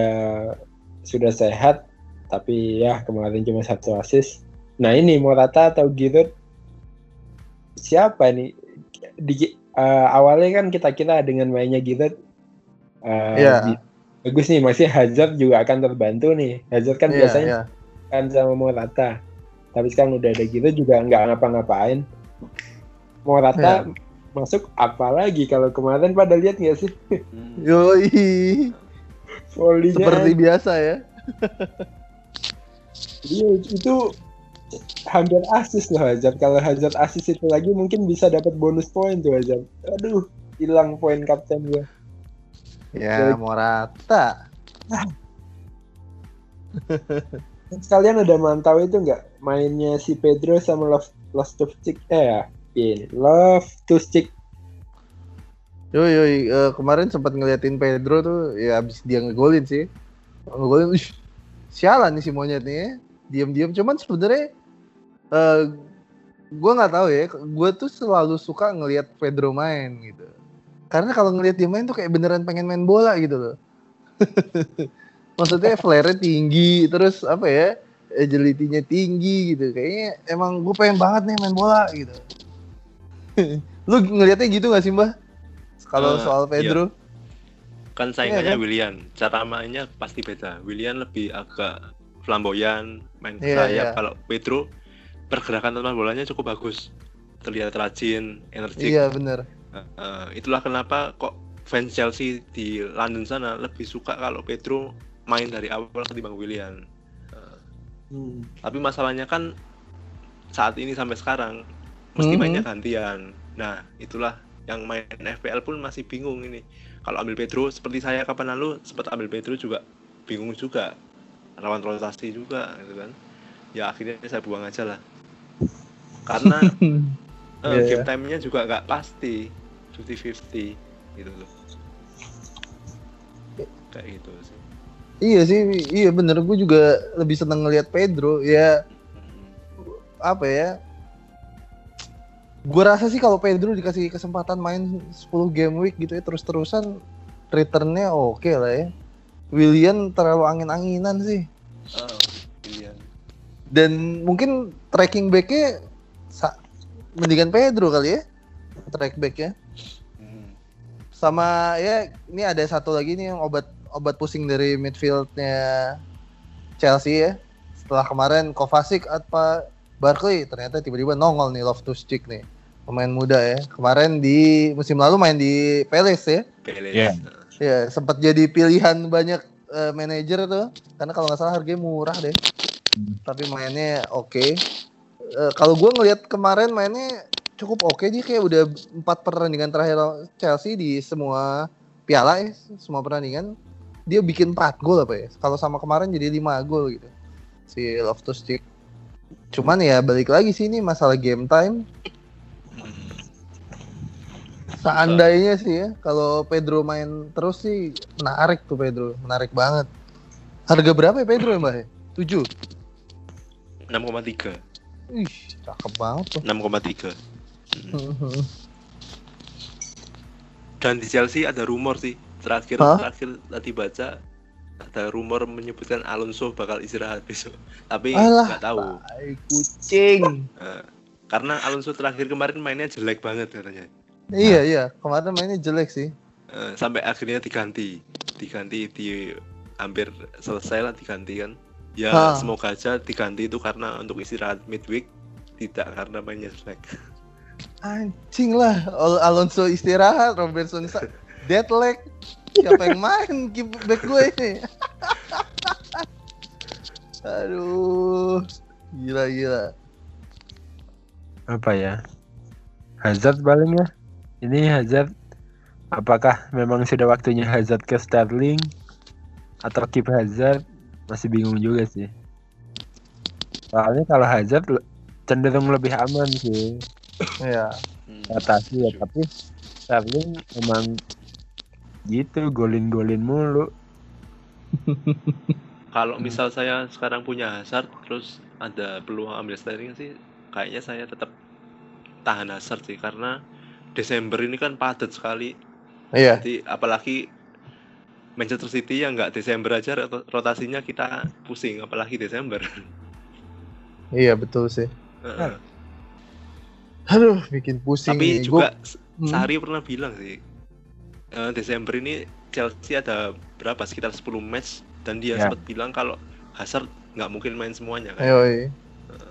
sudah sehat, tapi ya kemarin cuma satu assist. Nah ini Morata atau Giroud siapa nih? Di, eh, awalnya kan kita kira dengan mainnya Giroud eh, Iya. bagus nih, masih Hazard juga akan terbantu nih. Hazard kan Iya, biasanya iya. kan sama Morata. Tapi sekarang udah ada gitu juga nggak ngapa-ngapain. Morata Iya. masuk apalagi kalau kemarin pada lihat nggak sih. [laughs] Yoi. volley-nya? Seperti biasa ya. Iya, itu hampir asis loh Hazard. Kalau Hazard asis itu lagi mungkin bisa dapat bonus poin tuh Hazard. Aduh, hilang poin kapten gue. Ya, Baik. Morata. Sekalian udah mantau itu nggak mainnya si Pedro sama Love Loftus-Cheek eh ya, ini Loftus-Cheek Yoi, yoi. Eh, kemarin sempat ngeliatin Pedro tuh, ya abis dia ngegolin sih. Ngegolin, ih, sialan nih si monyet nih ya. Diam-diam, cuman sebenarnya eh gue nggak tahu ya. Gue tuh selalu suka ngelihat Pedro main gitu. Karena kalau ngelihat dia main tuh kayak beneran pengen main bola gitu loh. [laughs] Maksudnya flare tinggi, terus apa ya, agility-nya tinggi gitu. Kayaknya emang gue pengen banget nih main bola gitu. [laughs] Lu ngelihatnya gitu gak sih mbah? Kalau Eh, soal Pedro, kan Iya, saingannya kan? William cara mainnya pasti beda William lebih agak flamboyan main Iya, sayap iya. kalau Pedro pergerakan teman bolanya cukup bagus terlihat rajin energik iya bener. Eh, itulah kenapa kok fans Chelsea di London sana lebih suka kalau Pedro main dari awal ketimbang William Eh, Hmm. tapi masalahnya kan saat ini sampai sekarang mesti Mhm. mainnya gantian. Nah itulah yang main FPL pun masih bingung ini. Kalau ambil Pedro seperti saya kapan lalu sempat ambil Pedro juga bingung juga. Rawan rotasi juga gitu kan. Ya akhirnya saya buang aja lah. Karena [laughs] eh, Iya, game iya. time-nya juga nggak pasti 50-50 gitu loh kayak gitu sih Iya sih, iya bener. Gue juga lebih seneng ngelihat Pedro. Ya Mhm. apa ya? Gue rasa sih kalau Pedro dikasih kesempatan main 10 game week gitu ya terus-terusan returnnya oke lah ya. William terlalu angin-anginan sih. oh, iya Dan mungkin tracking backnya mendingan Pedro kali ya. Track backnya. Sama ya ini ada satu lagi nih yang obat obat pusing dari midfieldnya Chelsea ya. Setelah kemarin Kovacic apa Barkley ternyata tiba-tiba nongol nih Loftus-Cheek nih. Pemain muda ya. Kemarin di musim lalu main di Palace ya. Pele Iya. ya sempat jadi pilihan banyak eh, manajer tuh. Karena kalau nggak salah harganya murah deh. Tapi mainnya oke. Eh, kalau gue ngelihat kemarin mainnya cukup oke dia kayak udah empat pertandingan terakhir Chelsea di semua piala ya, semua pertandingan dia bikin 4 gol apa ya? Kalau sama kemarin jadi 5 gol gitu. Si Loftus Cheek. Cuman ya balik lagi sih ini masalah game time. Seandainya sih ya, kalau Pedro main terus sih menarik tuh Pedro, menarik banget. Harga berapa ya Pedro ya Mbak? 7. 6,3 Ih, cakep banget tuh. 6,3 dan di Chelsea ada rumor sih terakhir Hah? terakhir tadi baca ada rumor menyebutkan Alonso bakal istirahat besok tapi nggak tahu kucing. Eh, karena Alonso terakhir kemarin mainnya jelek banget katanya Iya, iya, kemarin mainnya jelek sih. Eh, sampai akhirnya diganti diganti di hampir selesai lah diganti kan ya Hah. semoga aja diganti itu karena untuk istirahat midweek tidak karena mainnya jelek Anjing lah, Al- Alonso istirahat, Robertson dead leg. Siapa yang main back gue ini? [laughs] Aduh, gila gila. apa ya Hazard paling ya ini Hazard apakah memang sudah waktunya Hazard ke Sterling atau keep Hazard masih bingung juga sih soalnya kalau Hazard cenderung lebih aman sih Ya, Hmm. rotasi ya tapi Sterling emang gitu golin-golin mulu [laughs] Kalau misal saya sekarang punya Hazard terus ada peluang ambil Sterling sih kayaknya saya tetap tahan Hazard sih karena Desember ini kan padat sekali. iya, Jadi apalagi Manchester City yang nggak Desember aja rot- rotasinya kita pusing apalagi Desember. iya betul sih. Heeh. Aduh, bikin pusing. Tapi nih. juga Gua- S- Sari pernah bilang sih eh, Desember ini Chelsea ada berapa sekitar 10 match dan dia Ya. sempat bilang kalau Hazard nggak mungkin main semuanya kan. Yoi,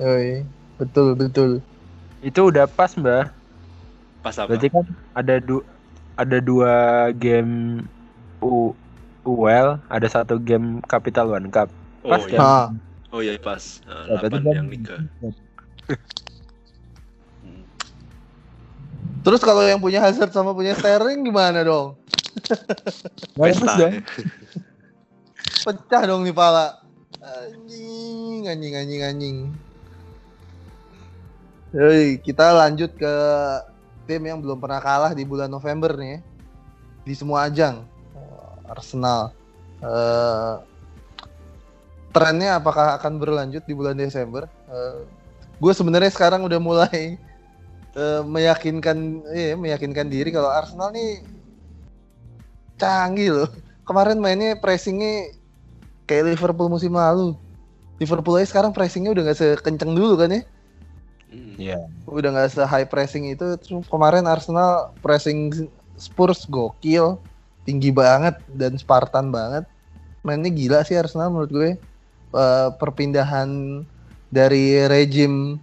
yoi, betul betul. itu udah pas mbak Pas apa? berarti kan ada du ada dua game U UL ada satu game Capital One Cup oh, pas iya. kan? Ah, Oh iya pas Ya, berarti 8 kan- yang Liga. [laughs] terus kalau yang punya Hazard sama punya Sterling gimana dong? [laughs] Bagus Pesta, dong ya. Pecah dong nih pala. Anjing, anjing, anjing, anjing. Yoi, kita lanjut ke tim yang belum pernah kalah di bulan November nih. ya. Di semua ajang. Eh, Arsenal. Eh, trennya apakah akan berlanjut di bulan Desember? gue sebenarnya sekarang udah mulai eh, meyakinkan, iya, meyakinkan diri kalau Arsenal nih canggih loh. Kemarin mainnya pressingnya kayak Liverpool musim lalu. Liverpool aja sekarang pressingnya udah nggak sekenceng dulu kan ya? Hmm. Iya. Udah nggak se high pressing itu. Terus kemarin Arsenal pressing Spurs gokil, tinggi banget dan Spartan banget. Mainnya gila sih Arsenal menurut gue. Eh, perpindahan dari rejim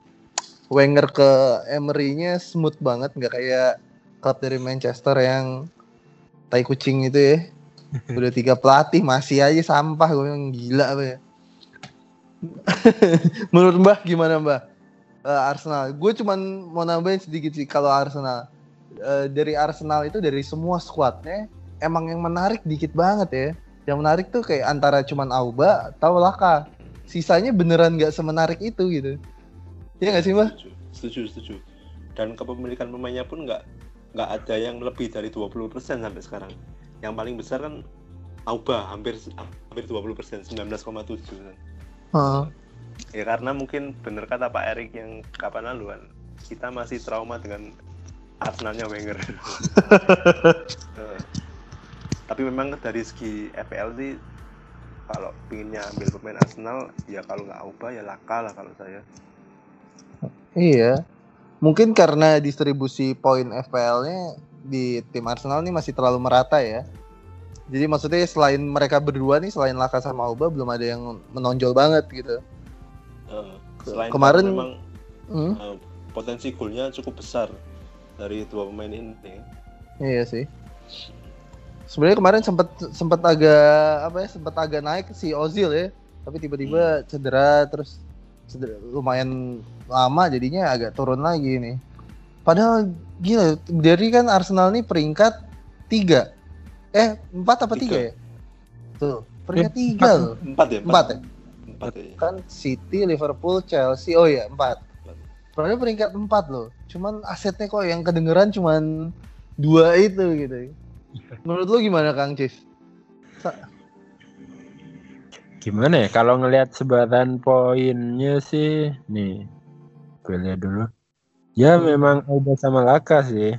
Wenger ke Emery-nya smooth banget, nggak kayak klub dari Manchester yang tai kucing itu ya. [laughs] Udah tiga pelatih masih aja sampah gue yang gila apa ya. [laughs] Menurut Mbah gimana Mbah? Eh, Arsenal. Gue cuman mau nambahin sedikit sih kalau Arsenal. Eh, dari Arsenal itu dari semua squadnya emang yang menarik dikit banget ya. Yang menarik tuh kayak antara cuman Auba atau Laka. Sisanya beneran nggak semenarik itu gitu. Iya nggak sih Mbah? Setuju, setuju. Dan kepemilikan pemainnya pun nggak nggak ada yang lebih dari 20% sampai sekarang. Yang paling besar kan Auba hampir hampir 20%, 19,7 kan. Heeh. Ya karena mungkin bener kata Pak Erik yang kapan lalu kan kita masih trauma dengan Arsenalnya Wenger. [laughs] Eh, Tapi memang dari segi FPL sih kalau pinginnya ambil pemain Arsenal ya kalau nggak Auba ya Laka lah kalau saya. Iya. Mungkin karena distribusi poin FPL-nya di tim Arsenal ini masih terlalu merata ya. Jadi maksudnya selain mereka berdua nih, selain Laka sama Auba belum ada yang menonjol banget gitu. Eh, selain Kemarin- memang Hmm, eh, potensi golnya cukup besar dari dua pemain ini. iya sih. Sebenarnya kemarin sempat sempat agak apa ya, sempat agak naik si Ozil ya. tapi tiba-tiba cedera terus lumayan lama jadinya agak turun lagi nih. Padahal gila dari kan Arsenal nih peringkat tiga, eh empat apa tiga, Tiga. ya? Tuh peringkat Eh, tiga loh, Empat ya? empat ya? Empat ya. Kan City, Liverpool, Chelsea, oh ya empat. Padahal peringkat empat loh, cuman asetnya kok yang kedengeran cuman dua itu gitu. Menurut lu gimana Kang Cis? Sa- Gimana ya kalau ngelihat sebaran poinnya sih nih gue lihat dulu. Ya memang Auba sama Laka sih.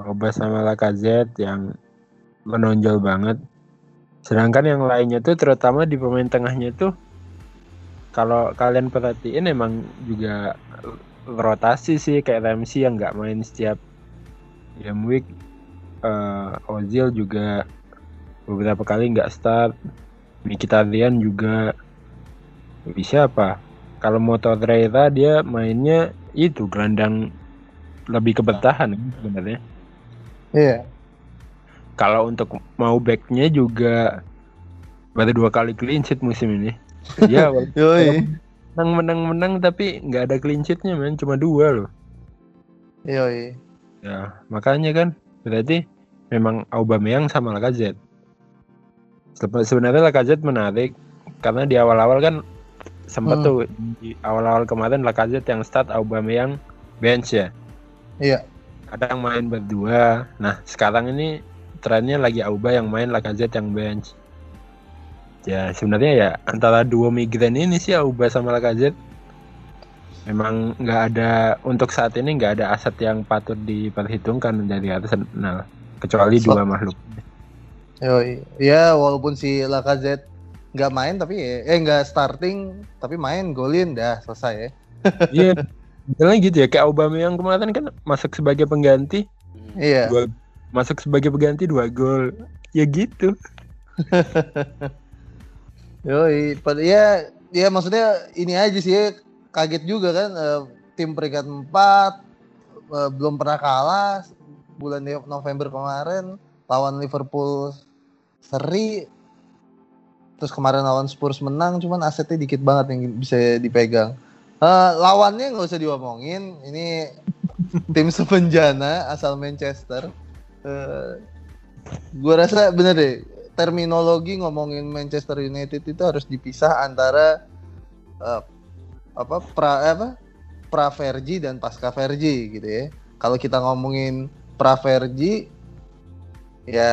Auba sama Laka Z yang menonjol banget. Sedangkan yang lainnya tuh terutama di pemain tengahnya tuh kalau kalian perhatiin emang juga rotasi sih kayak Ramsey yang nggak main setiap game week. Eh, Ozil juga beberapa kali nggak start. Mkhitaryan juga bisa apa? Kalau Motorreira dia mainnya itu gelandang lebih ke bertahan kan sebenarnya. Iya. Kalau untuk mau backnya juga baru dua kali clean sheet musim ini. [laughs] Ya Yoi. menang menang menang tapi nggak ada clean sheetnya men cuma dua loh. Yoi. Ya makanya kan berarti memang Aubameyang sama Lacazette. Sebe- Sebenarnya Lacazette menarik karena di awal-awal kan sempat Hmm. tuh di awal-awal kemarin Lacazette yang start Aubameyang bench ya. Iya. Kadang main berdua. Nah sekarang ini trennya lagi Auba yang main Lacazette yang bench. Ya sebenarnya ya antara dua migran ini sih Auba sama Lacazette memang nggak ada untuk saat ini nggak ada aset yang patut diperhitungkan dari Arsenal kecuali So- dua makhluk. Yoi. Ya walaupun si Lacazette nggak main tapi ya, eh nggak starting tapi main golin dah selesai ya. [laughs] Iya, misalnya gitu ya kayak Aubameyang kemarin kan masuk sebagai pengganti, Iya. dua, masuk sebagai pengganti dua gol, ya gitu. [laughs] Pad- Ya ya maksudnya ini aja sih ya, kaget juga kan eh, tim peringkat 4 eh, belum pernah kalah bulan November kemarin lawan Liverpool seri terus kemarin lawan Spurs menang cuman asetnya dikit banget yang bisa dipegang Eh, lawannya nggak usah diomongin ini tim sepenjana asal Manchester Eh, gua rasa bener deh terminologi ngomongin Manchester United itu harus dipisah antara eh, apa pra apa pra Fergie dan pasca Fergie gitu ya. Kalau kita ngomongin pra Fergie ya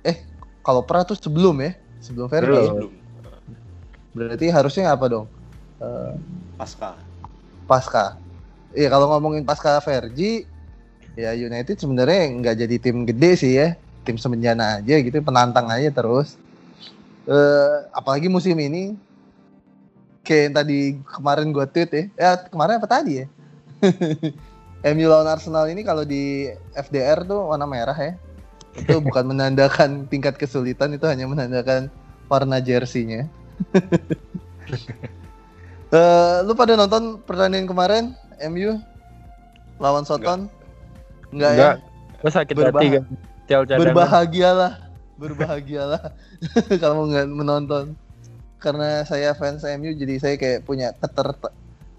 eh kalau pra tuh sebelum ya, sebelum Fergie. Belum. ya. Berarti harusnya apa dong? Eh, Pasca. pasca. Iya kalau ngomongin pasca Fergie ya United sebenarnya nggak jadi tim gede sih ya, tim semenjana aja gitu, penantang aja terus. Eh apalagi musim ini kayak yang tadi kemarin gua tweet ya, ya kemarin apa tadi ya? [laughs] MU lawan Arsenal ini kalau di FDR tuh warna merah ya. Itu [laughs] bukan menandakan tingkat kesulitan, itu hanya menandakan warna jersey-nya. [laughs] Eh, lu pada nonton pertandingan kemarin MU lawan Soton? Enggak, ya? Enggak, gue sakit hati kan. Berbahagialah, berbahagialah [laughs] kalau nggak menonton. Karena saya fans MU jadi saya kayak punya keter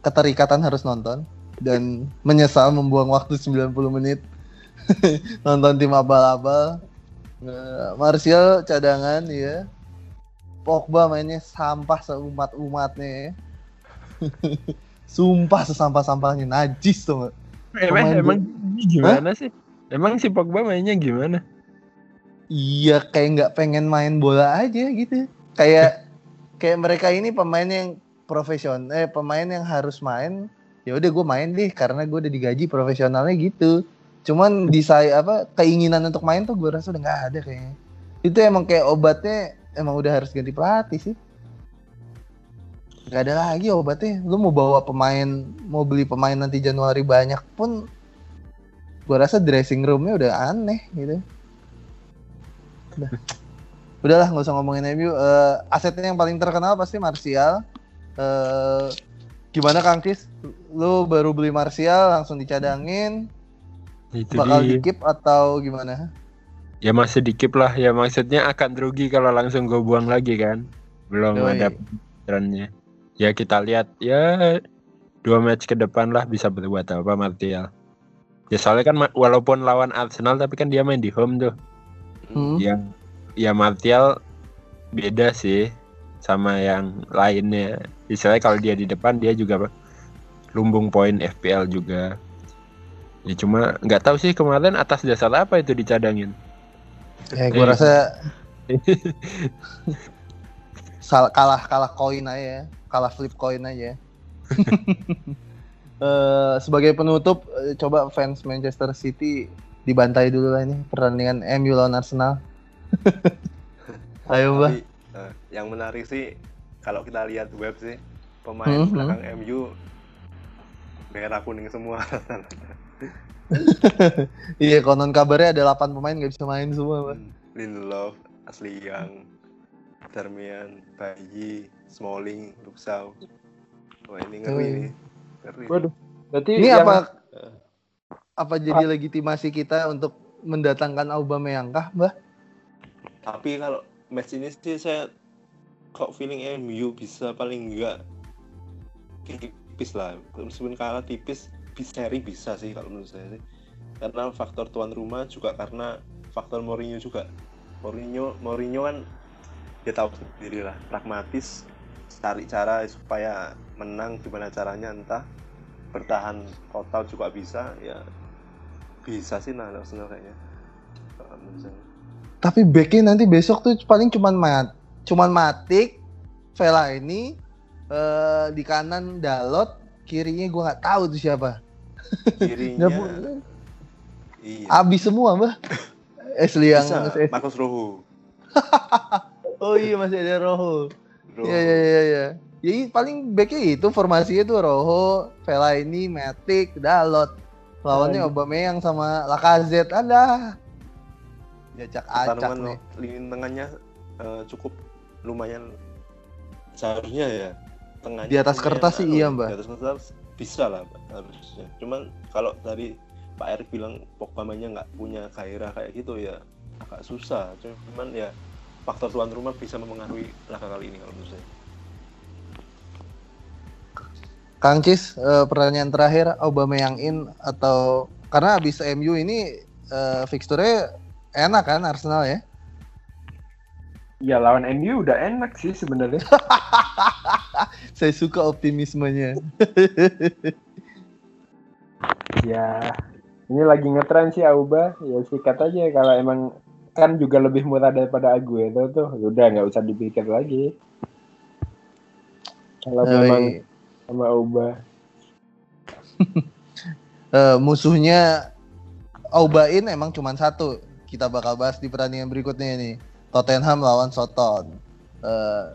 keterikatan harus nonton dan menyesal membuang waktu 90 menit [laughs] nonton tim abal-abal. Eh, Martial cadangan ya. Pogba mainnya sampah seumat-umatnya ya. [laughs] Sumpah sesampah-sampahnya najis tuh. Emang, emang gimana sih? Emang si Pogba mainnya gimana? Iya kayak nggak pengen main bola aja gitu. Kayak kayak mereka ini pemain yang profesional, eh pemain yang harus main. Ya udah gue main deh karena gue udah digaji profesionalnya gitu. Cuman di saya apa keinginan untuk main tuh gue rasa udah nggak ada kayaknya. Itu emang kayak obatnya emang udah harus ganti pelatih sih. Gak ada lagi obatnya. Lu mau bawa pemain, mau beli pemain nanti Januari banyak pun, gue rasa dressing roomnya udah aneh gitu. Udah. Udahlah nggak usah ngomongin MU. Eh, asetnya yang paling terkenal pasti Martial. Eh, gimana Kang Kis? Lu baru beli Martial langsung dicadangin, Itu bakal di keep atau gimana? Ya masih dikit lah, ya maksudnya akan rugi kalau langsung gue buang lagi kan. Belum Yoi. ada trennya. Ya kita lihat ya dua match ke depan lah bisa berbuat apa Martial. Ya soalnya kan walaupun lawan Arsenal tapi kan dia main di home tuh. Hmm. Yang ya Martial beda sih sama yang lainnya. Misalnya kalau dia di depan dia juga lumbung poin FPL juga. Ya cuma nggak tahu sih kemarin atas dasar apa itu dicadangin. Ya gue Eh. rasa [laughs] sal- kalah kalah koin aja, kalah flip koin aja. [laughs] Eh, sebagai penutup, eh, coba fans Manchester City dibantai dulu lah ini pertandingan MU lawan Arsenal. [laughs] Ayo mbak. Yang menarik sih kalau kita lihat web sih pemain Mhm. belakang MU merah kuning semua. [laughs] Iya konon kabarnya ada 8 pemain nggak bisa main semua mbak. Lindelof, Asli Yang, Darmian, Bayi, Smalling, Luksau. Wah ini ngeri nih. Ngeri. Waduh. Berarti Ini yang- apa apa jadi legitimasi kita untuk mendatangkan Aubameyang kah mbak? Tapi kalau match ini sih saya kok feeling MU bisa paling enggak tipis lah. Meskipun kalah tipis, seri bisa sih kalau menurut saya sih. Karena faktor tuan rumah juga karena faktor Mourinho juga. Mourinho Mourinho kan dia tahu sendiri lah, pragmatis, cari cara supaya menang gimana caranya entah bertahan total juga bisa ya bisa sih nah Arsenal kayaknya. Tapi backnya nanti besok tuh paling cuman mat, cuman matik, Vela ini eh, di kanan Dalot, kirinya gua nggak tahu tuh siapa. kirinya iya Abis semua mbak. Ashley yang bisa Marcos Rojo [laughs] Oh iya masih ada Rojo. Rojo. Iya iya iya iya. Jadi paling backnya itu formasinya tuh Rojo, Vela ini, Matic, Dalot. Lawannya Aduh. Aubameyang sama Lacazette. Ada. Jacak acak pertarungan nih. lini tengahnya eh, cukup lumayan seharusnya ya tengahnya Di atas kertas sih anu, iya, Mbak. di atas kertas bisa lah Mbak, harusnya cuman kalau tadi Pak Erik bilang Pogba mainnya nggak punya gairah kayak gitu ya agak susah cuman ya faktor tuan rumah bisa mempengaruhi laga kali ini kalau menurut saya Kang Cis, eh, pertanyaan terakhir, Aubameyang in atau karena abis MU ini eh, fixture-nya enak kan Arsenal ya? Ya lawan MU udah enak sih sebenarnya. [laughs] Saya suka optimismenya. [laughs] ya ini lagi ngetren sih Auba. Ya sikat aja kalau emang kan juga lebih murah daripada Aguero tuh. Udah nggak usah dipikir lagi. Kalau memang sama Auba. [laughs] Eh, musuhnya Aubain emang cuma satu. Kita bakal bahas di pertandingan berikutnya nih. Tottenham lawan Soton. Eh,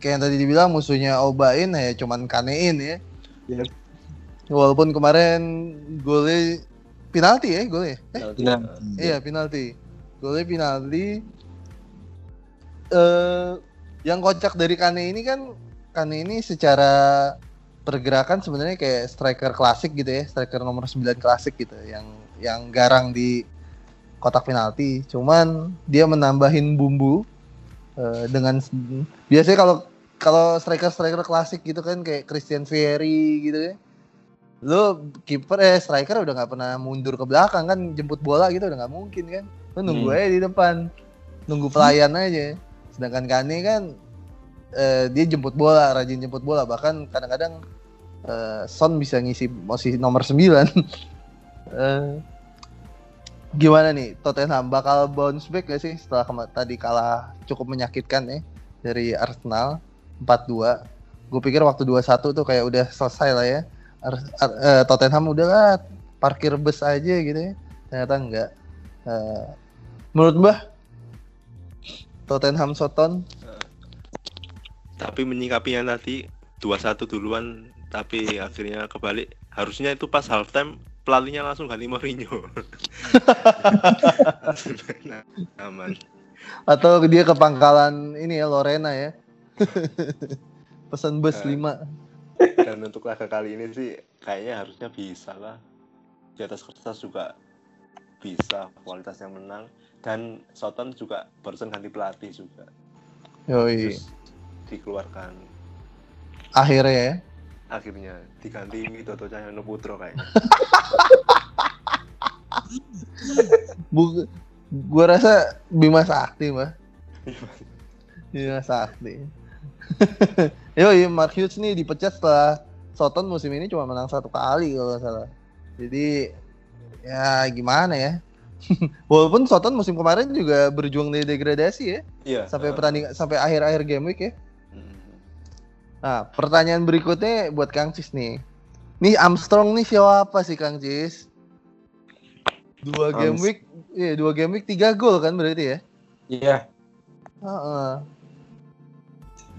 kayak yang tadi dibilang musuhnya Aubain ya cuman Kanein ya. Yes. Walaupun kemarin golnya penalti ya golnya. Nanti, Nah, eh, Iya penalti. Golnya penalti. Eh yang kocak dari Kane ini kan Kane ini secara pergerakan sebenarnya kayak striker klasik gitu ya, striker nomor 9 klasik gitu yang yang garang di kotak penalti. Cuman dia menambahin bumbu eh, dengan biasanya kalau kalau striker-striker klasik gitu kan kayak Christian Vieri gitu ya. Lu kiper eh striker udah nggak pernah mundur ke belakang kan jemput bola gitu udah nggak mungkin kan. Lu nunggu Hmm. aja di depan. Nunggu pelayan aja. Sedangkan Kane kan eh, dia jemput bola, rajin jemput bola bahkan kadang-kadang eh, Son bisa ngisi posisi nomor 9. [laughs] Eh, gimana nih Tottenham bakal bounce back gak sih setelah tadi kalah cukup menyakitkan ya dari Arsenal 4-2. Gue pikir waktu 2-1 tuh kayak udah selesai lah ya. Ar- Ar- eh, Tottenham udah lah parkir bus aja gitu ya. Ternyata enggak. Eh, menurut Mbah Tottenham Soton tapi menyikapinya tadi 2-1 duluan tapi akhirnya kebalik harusnya itu pas halftime pelatihnya langsung ganti Mourinho Nah, [laughs] aman atau dia ke pangkalan ini ya Lorena ya. Pesan bus Eh. 5. dan untuk laga kali ini sih kayaknya harusnya bisa lah di atas kertas juga bisa kualitasnya menang dan Soton juga barusan ganti pelatih juga Yoi. terus dikeluarkan Akhirnya ya. Akhirnya diganti Widodo Cahyono Putro kayaknya [laughs] Bu, gua rasa Bima Sakti, Mbak. Bima Sakti. [laughs] Yoi, Mark Hughes nih dipecat setelah Soton musim ini cuma menang satu kali kalau nggak salah. Jadi ya gimana ya? [laughs] Walaupun Soton musim kemarin juga berjuang dari degradasi ya, iya sampai pertandingan sampai akhir-akhir game week ya. Nah, pertanyaan berikutnya buat Kang Cis nih. Nih Armstrong nih siapa sih Kang Cis? Dua game week, iya dua game week tiga gol kan berarti ya? Iya, Heeh.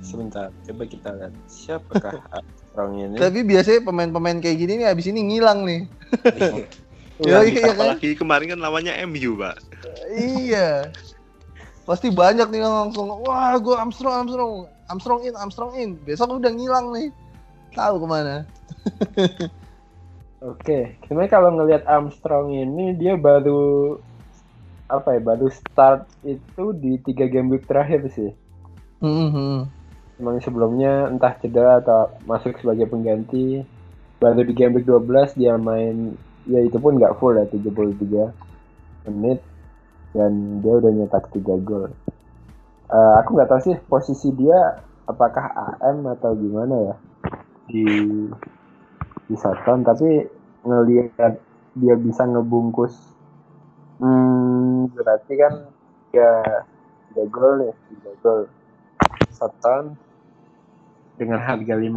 sebentar. Coba kita lihat siapakah [laughs] Armstrong ini. Tapi biasanya pemain-pemain kayak gini nih abis ini ngilang nih. [laughs] Iya, iya, iya kan? apalagi kemarin kan lawannya MU pak iya. Pasti banyak nih yang langsung, wah gue Armstrong, Armstrong, Armstrong in, Armstrong in. Besok udah ngilang nih. Tahu ke mana? [laughs] Oke, sebenarnya kalau ngelihat Armstrong ini dia baru apa ya, baru start itu di tiga game week terakhir sih. Mhm. Emang sebelumnya entah cedera atau masuk sebagai pengganti. Baru di game week 12 dia main ya itu pun nggak full ya 73 menit dan dia udah nyetak 3 gol. Eh, aku nggak tahu sih posisi dia apakah AM atau gimana ya di di Soton tapi ngelihat dia bisa ngebungkus hmm, berarti kan ya 3 gol ya 3 gol Soton dengan harga 5,1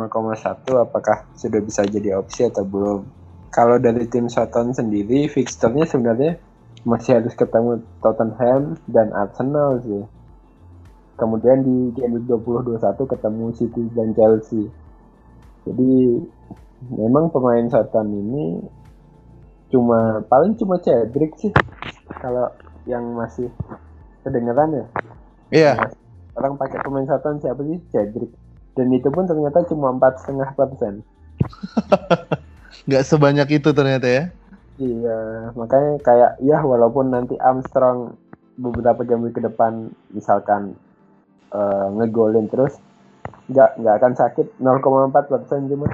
apakah sudah bisa jadi opsi atau belum? Kalau dari tim Soton sendiri fixturnya sebenarnya masih harus ketemu Tottenham dan Arsenal sih kemudian di game week 20-21 ketemu City dan Chelsea. Jadi memang pemain Soton ini cuma paling cuma Cedric sih kalau yang masih kedengeran ya. Iya. orang pakai pemain Soton siapa sih? Cedric. Dan itu pun ternyata cuma empat setengah persen. [laughs] Nggak sebanyak itu ternyata ya. iya makanya kayak ya walaupun nanti Armstrong beberapa week ke depan misalkan eh, ngegolin terus nggak nggak akan sakit 0,4 persen cuma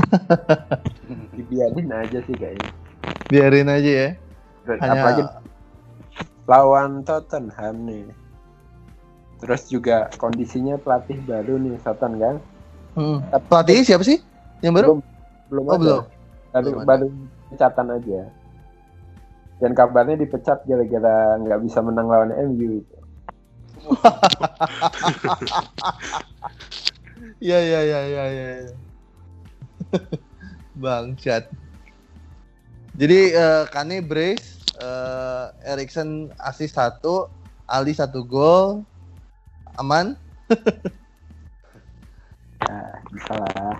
[laughs] dibiarin aja sih kayaknya Biarin aja ya. Hanya apalagi lawan Tottenham nih terus juga kondisinya pelatih baru nih Soton kan Hmm. Pelatihnya siapa sih? Yang baru? belum Oh, ada. belum. baru Belum baru pecatan aja dan kabarnya dipecat gara-gara nggak bisa menang lawan MU itu. Iya iya iya iya iya. Bangsat. Jadi eh, Kane brace, eh, Erikson assist satu, Ali satu gol, aman. Nah, bisa lah.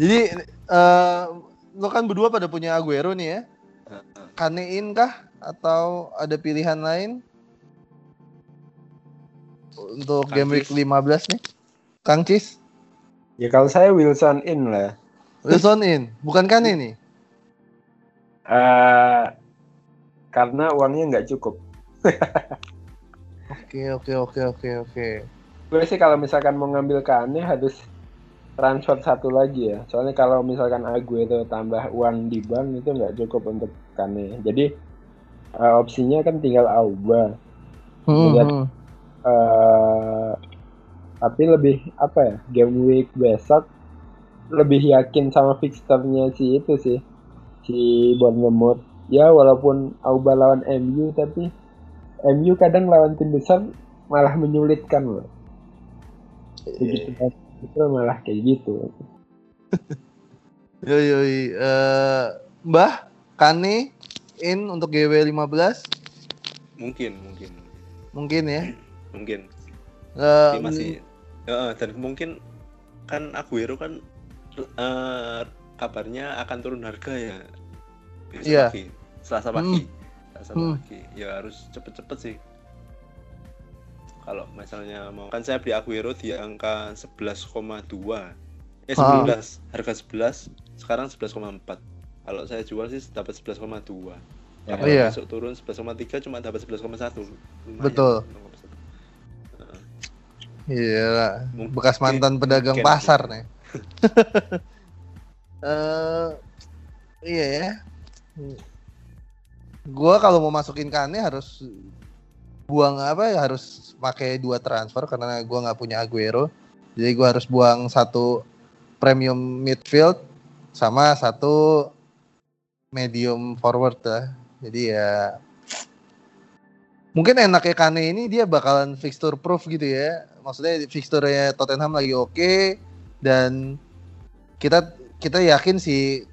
Jadi eh, lo kan berdua pada punya Aguero nih ya. Kanein kah atau ada pilihan lain untuk Kang game week Cis. 15 nih? Kang Cis, Ya kalau saya Wilson in lah. Wilson in, bukan Kane nih. Eh, karena uangnya nggak cukup. Oke oke oke oke oke. Gue sih kalau misalkan mau ngambil Kane harus transfer satu lagi ya. Soalnya kalau misalkan Aguero tambah uang di bank itu nggak cukup untuk Kane. Jadi eh, opsinya kan tinggal Auba. Hmm, Lihat. Eh tapi lebih apa ya game week besok lebih yakin sama fixturnya si itu sih si Bournemouth ya walaupun Auba lawan MU tapi MU kadang lawan tim besar malah menyulitkan loh. Begitu itu malah kayak gitu. [laughs] Yoi yoi. Eh, Mbah, Kane in untuk GW 15 mungkin mungkin. Mungkin ya. Mungkin Eh, Dia masih Heeh, dan mungkin kan Aguero kan eh, kabarnya akan turun harga ya besok Iya. pagi Selasa pagi Selasa Hmm. pagi ya harus cepet-cepet sih kalau misalnya mau kan saya beli Aguero di angka 11,2 eh Ah. 11 harga 11 sekarang 11,4 kalau saya jual sih dapat 11,2 Ya, Kalau Iya. besok turun 11,3 cuma dapat 11,1. Lumayan. Betul. 0,1. Heeh. Iya, bekas mantan pedagang mungkin. pasar nih. [laughs] Eh, iya ya. Gua kalau mau masukin Kane harus buang apa ya harus pakai dua transfer karena gua nggak punya Aguero. Jadi gua harus buang satu premium midfield sama satu medium forward lah. Jadi ya mungkin enaknya Kane ini dia bakalan fixture proof gitu ya. Maksudnya fixture-nya Tottenham lagi oke dan kita kita yakin si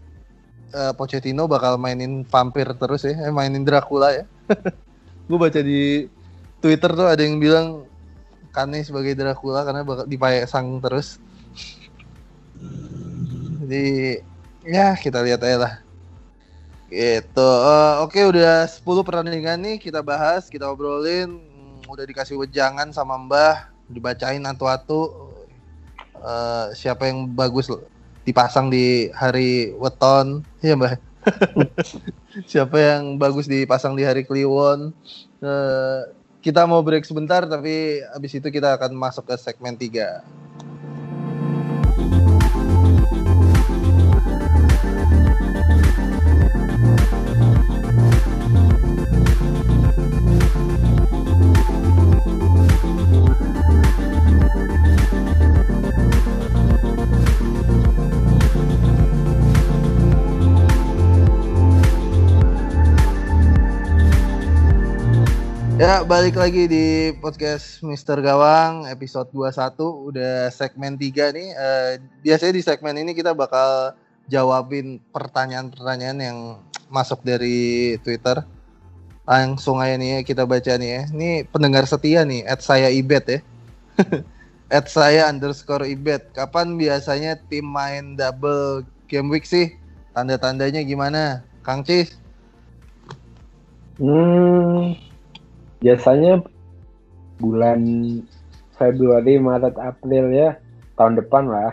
eh, Pochettino bakal mainin vampir terus ya, eh, mainin Dracula ya. [laughs] Gue baca di Twitter tuh ada yang bilang Kane sebagai Dracula karena bakal dipasang terus. [laughs] Jadi ya kita lihat aja lah. Gitu. Eh, Oke udah 10 pertandingan nih kita bahas, kita obrolin. Hmm, Udah dikasih wejangan sama Mbah, dibacain atu-atu. Eh, siapa yang bagus dipasang di hari weton, iya Mbah. [laughs] siapa yang bagus dipasang di hari kliwon. Eh, kita mau break sebentar tapi abis itu kita akan masuk ke segmen 3. Balik lagi di podcast Mr. Gawang episode 21 udah segmen 3 nih. Eh, biasanya di segmen ini kita bakal jawabin pertanyaan-pertanyaan yang masuk dari Twitter. Langsung aja nih kita baca nih ya. Ini pendengar setia nih, at saya ibet ya. [laughs] at saya underscore ibet. Kapan biasanya tim main double game week sih? Tanda-tandanya gimana? Kang Cis? Hmm, biasanya bulan Februari, Maret, April ya tahun depan lah.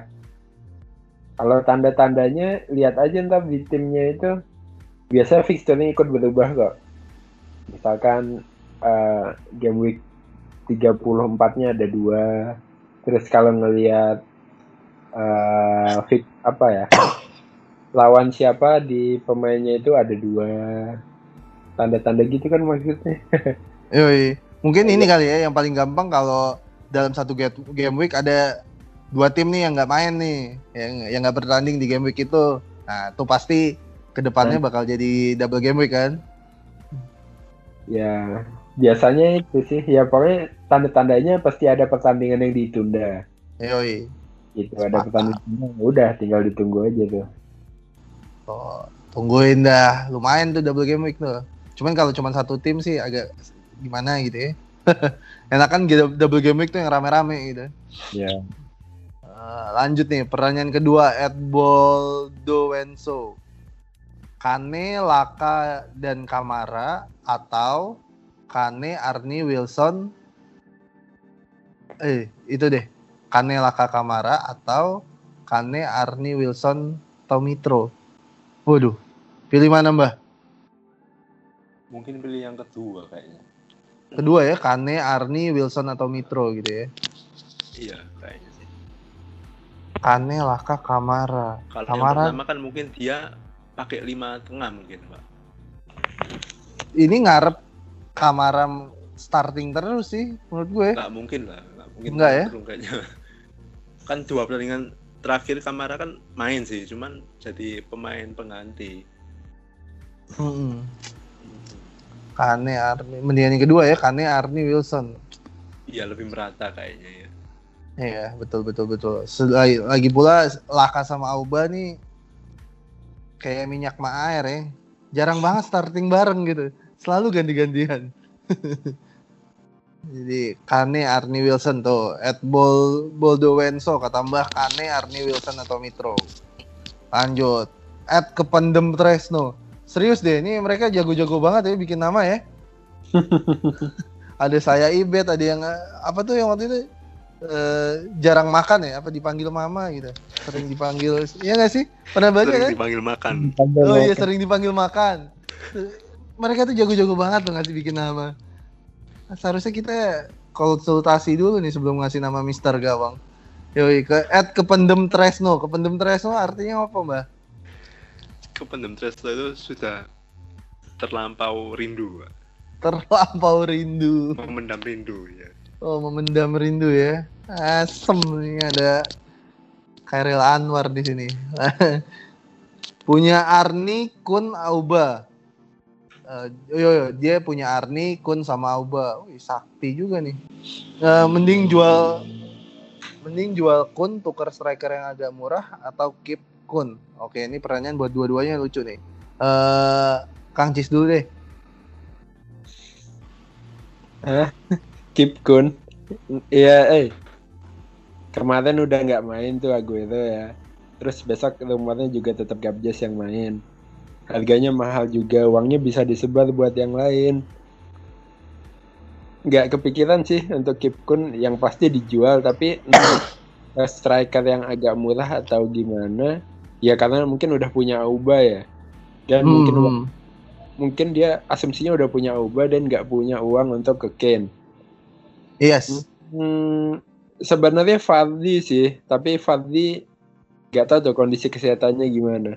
Kalau tanda-tandanya lihat aja ntar di timnya itu biasa fixturenya ikut berubah kok. Misalkan eh, game week 34-nya ada dua. Terus kalau ngelihat eh fit apa ya [coughs] lawan siapa di pemainnya itu ada dua tanda-tanda gitu kan maksudnya. [laughs] Yoi. Mungkin ini kali ya yang paling gampang kalau dalam satu ga- game week ada dua tim nih yang nggak main nih, yang yang nggak bertanding di game week itu. Nah, itu pasti ke depannya bakal jadi double game week kan? Ya, biasanya itu sih. Ya pokoknya tanda-tandanya pasti ada pertandingan yang ditunda. Yoi. Gitu, ada pertandingan. Udah, tinggal ditunggu aja tuh. Oh, tungguin dah. Lumayan tuh double game week tuh. Cuman kalau cuma satu tim sih agak gimana gitu ya. [laughs] Enakan gitu double game week tuh yang rame-rame gitu. Ya. Eh, lanjut nih pertanyaan kedua at Boldowenso Kane, Laka dan Kamara atau Kane, Arni, Wilson eh itu deh Kane, Laka, Kamara atau Kane, Arni, Wilson, Tomitro waduh pilih mana mbah Mungkin pilih yang kedua kayaknya. Kedua ya Kane, Arni, Wilson atau Mitro gitu ya Iya, kayaknya sih. Kane, Laka, Kamara Kalau Kamara yang pertama kan mungkin dia pakai lima tengah mungkin, Pak. ini ngarep Kamara starting terus sih menurut gue. Nggak mungkin lah, nggak mungkin. Nggak ya? kayaknya. Kan dua pertandingan terakhir Kamara kan main sih, cuman jadi pemain pengganti. Mm-mm. Kane Arni, mendingan yang kedua ya Kane Arni Wilson. Iya lebih merata kayaknya ya. Iya betul betul betul. Lagi, lagi pula Laka sama Auba nih kayak minyak ma air ya. Jarang banget starting bareng gitu. Selalu ganti-gantian. [laughs] Jadi Kane Arni Wilson tuh at Bol Boldowenso kata Mbah Kane Arni Wilson atau Mitro. Lanjut at Kependem Tresno. Serius deh ini mereka jago-jago banget ya bikin nama ya. [laughs] ada saya Ibet, ada yang apa tuh yang waktu itu eh, jarang makan ya, apa dipanggil mama gitu. Sering dipanggil, iya nggak sih? Pernah baca Sering kan? dipanggil makan. Oh iya sering dipanggil makan. mereka tuh jago-jago banget tuh ngasih bikin nama. Seharusnya kita konsultasi dulu nih sebelum ngasih nama Mister Gawang. Yoi, ke at kependem Tresno. Kependem Tresno artinya apa, Mbak? Kependem Tresno itu sudah terlampau rindu, Pak. Terlampau rindu. memendam rindu ya. Oh, memendam rindu ya. Asem nih ada Khairil Anwar di sini. [laughs] punya Arni, Kun, Auba. Eh, yo, yo, dia punya Arni, Kun sama Auba. Wih, sakti juga nih. Eh, mending jual mending jual Kun tuker striker yang agak murah atau keep Kun. Oke, ini pertanyaan buat dua-duanya lucu nih. Eh, Kang Cis dulu deh. [laughs] Keep Kun. Iya, eh. Kemarin udah nggak main tuh Aguero ya. Terus besok rumornya juga tetap Gabjes yang main. Harganya mahal juga, uangnya bisa disebar buat yang lain. Nggak kepikiran sih untuk Keep Kun yang pasti dijual, tapi [clears throat] eh, striker yang agak murah atau gimana? Ya karena mungkin udah punya Auba ya. Dan mungkin Hmm, mungkin dia asumsinya udah punya Auba dan nggak punya uang untuk ke Kane. Yes. Hmm, sebenarnya Fardi sih, tapi Fardi nggak tahu tuh kondisi kesehatannya gimana.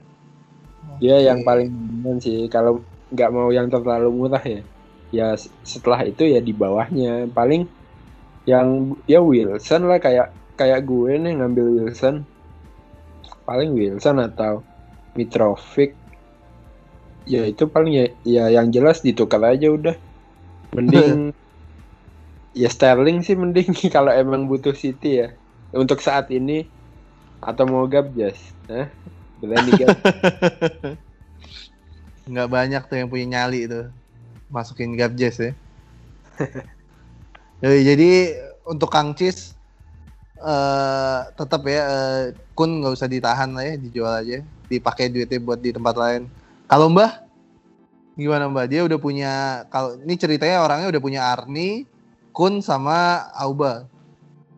Dia yang Oke. paling aman sih kalau nggak mau yang terlalu murah ya. Ya setelah itu ya di bawahnya paling yang ya Wilson lah kayak kayak gue nih ngambil Wilson. Paling Wilson atau Mitrovic. Ya itu paling ya, ya yang jelas ditukar aja udah. Mending [laughs] ya Sterling sih mending [laughs] kalau emang butuh City ya. Untuk saat ini atau mau Gabjas. Hah? Berani [laughs] nggak banyak tuh yang punya nyali itu masukin Gabjes ya. Yoi, jadi untuk Kang Cis eh tetap ya eh, Kun nggak usah ditahan lah ya dijual aja dipakai duitnya buat di tempat lain. Kalau Mbah gimana Mbah? Dia udah punya kalau ini ceritanya orangnya udah punya Arni, Kun sama Auba.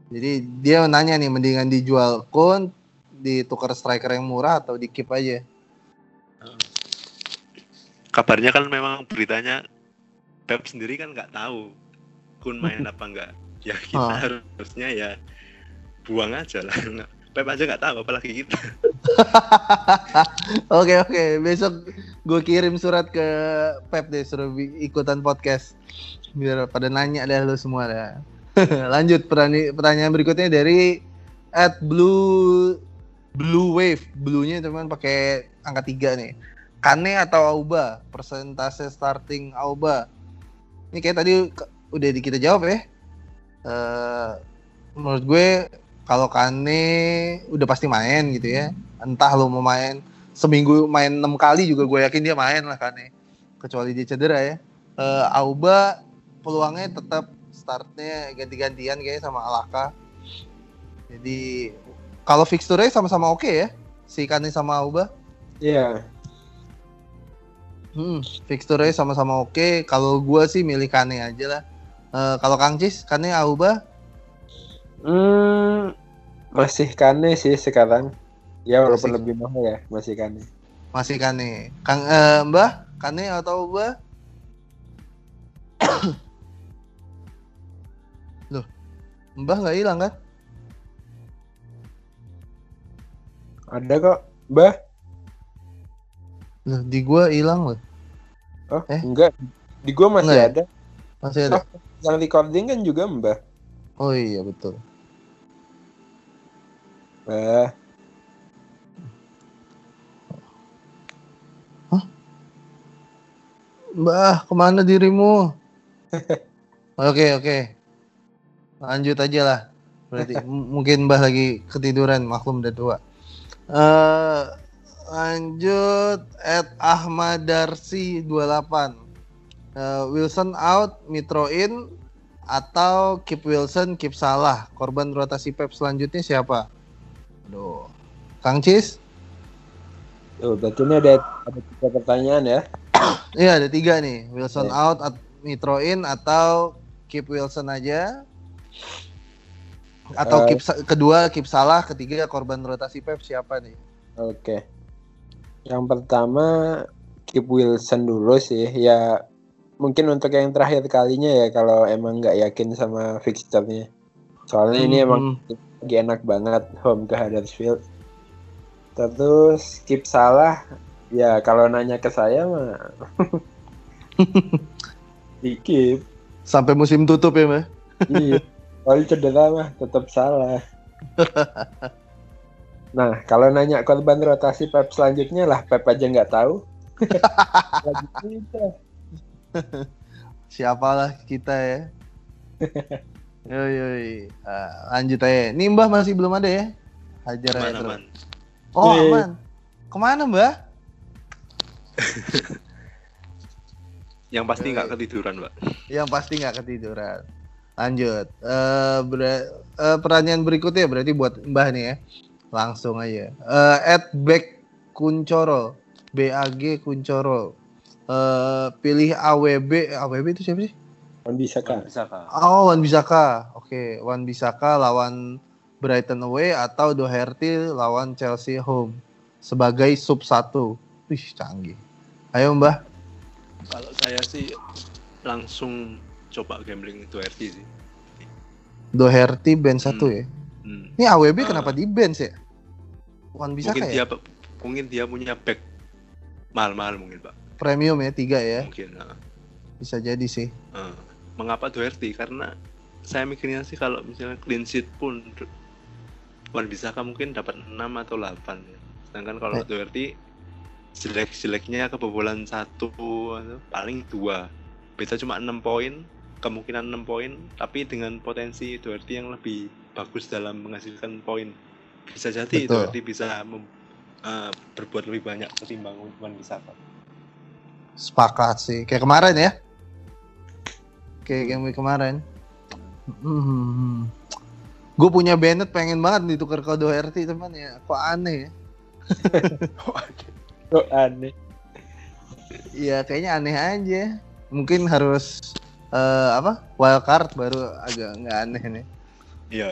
Jadi dia nanya nih mendingan dijual Kun ditukar striker yang murah atau di keep aja. Kabarnya kan memang beritanya Pep sendiri kan nggak tahu Kun main [laughs] apa enggak. Ya kita Ah. harusnya ya buang aja lah. [laughs] Pep aja nggak tahu apalagi kita. [laughs] Oke oke, besok gue kirim surat ke Pep deh suruh ikutan podcast biar pada nanya deh lu semua dah. [laughs] Lanjut pertanyaan berikutnya dari at blue blue wave, blue-nya teman pakai angka tiga nih. Kane atau Auba? Persentase starting Auba. Ini kayak tadi udah di kita jawab ya. Eh, menurut gue kalau Kane udah pasti main gitu ya. Entah lo mau main seminggu main enam kali juga gue yakin dia main lah kan ya kecuali dia cedera ya. Eh, Auba peluangnya tetap startnya ganti-gantian kayaknya sama Alaka. Jadi kalau fixture sama-sama oke ya si Kane sama Auba. Iya. hmm, fixture sama-sama oke. Kalau gue sih milih Kane aja lah. Eh, kalau Kang Cis Kane Auba Hmm, masih Kane sih sekarang. Ya walaupun Masih. lebih mahal ya, masih Kane. masih Kane Kang eh, Mbah Kane atau Auba [coughs] Loh, Mbah nggak hilang kan? Ada kok, Bah. Loh, di gua hilang loh. Oh, Eh? enggak. Di gua masih Enggak ya? ada. Masih ada. Yang recording kan juga Mbah. Oh iya betul. Bah. Mbah, ke mana dirimu? [laughs] Oke oke. Lanjut aja lah. Berarti [laughs] mungkin Mbah lagi ketiduran, maklum udah tua. Eh lanjut at Ahmad Darsi 28. Eh, Wilson out, Mitro in atau keep Wilson, keep Salah. Korban rotasi Pep selanjutnya siapa? Aduh. Kang Cis? Tuh, berarti ini ada ada tiga pertanyaan ya. Iya ada tiga nih Wilson Oke. out at Mitro in atau keep Wilson aja atau Eh. keep kedua keep salah ketiga korban rotasi Pep siapa nih Oke. Yang pertama keep Wilson dulu sih. Ya mungkin untuk yang terakhir kalinya ya kalau emang nggak yakin sama fixture-nya. Soalnya ini emang Enak banget home ke Huddersfield. Terus keep salah ya kalau nanya ke saya mah [laughs] di keep. sampai musim tutup ya, Mbak. Iya. Kalau cedera mah tetap salah. [laughs] Nah, kalau nanya korban rotasi Pep selanjutnya lah, Pep aja nggak tahu. [laughs] Siapalah kita ya. Yoi, yoi. Ah, lanjut aja. Nih Mbah masih belum ada ya? Hajar aja terus. man? Oh, Yeay. aman. Ke mana Mbah? [laughs] Yang pasti nggak Yoi. ketiduran, Mbak. Yang pasti nggak ketiduran. Lanjut. Eh ber- eh, pertanyaan berikutnya berarti buat Mbah nih ya. Langsung aja. Eh at back Kuncoro. BAG Kuncoro. Eh pilih AWB. AWB itu siapa sih? Kan bisa kan? Bisa kak. Oh, Wan Bisaka. Oke, Wan Bisaka lawan Brighton away atau Doherty lawan Chelsea home sebagai sub satu. Wih, canggih. Ayo Mbah. Kalau saya sih langsung coba gambling itu RT sih. Doherty bench satu ya. Hmm. Ini AWB Ah. kenapa di bench ya? Wan Bisaka Mungkin ya? dia mungkin dia punya back mahal-mahal mungkin, Pak. Premium ya, tiga ya. Mungkin. nah. Bisa jadi sih. Eh, mengapa Doherty? Karena saya mikirnya sih kalau misalnya clean sheet pun Wan Bisaka mungkin dapat 6 atau 8 ya. Sedangkan kalau Eh. Doherty jelek-jeleknya kebobolan satu atau paling dua. Beta cuma 6 poin, kemungkinan 6 poin, tapi dengan potensi Doherty yang lebih bagus dalam menghasilkan poin. Bisa jadi Betul. Doherty bisa eh, berbuat lebih banyak ketimbang Wan Bisaka. Sepakat sih. Kayak kemarin ya. Kayak game week kemarin. Hmm. Gue punya Bennett pengen banget ditukar ke Doherty teman ya. Kok aneh ya? [laughs] Kok aneh. Iya kayaknya aneh aja. Mungkin harus eh, apa wild card baru agak nggak aneh nih. Iya.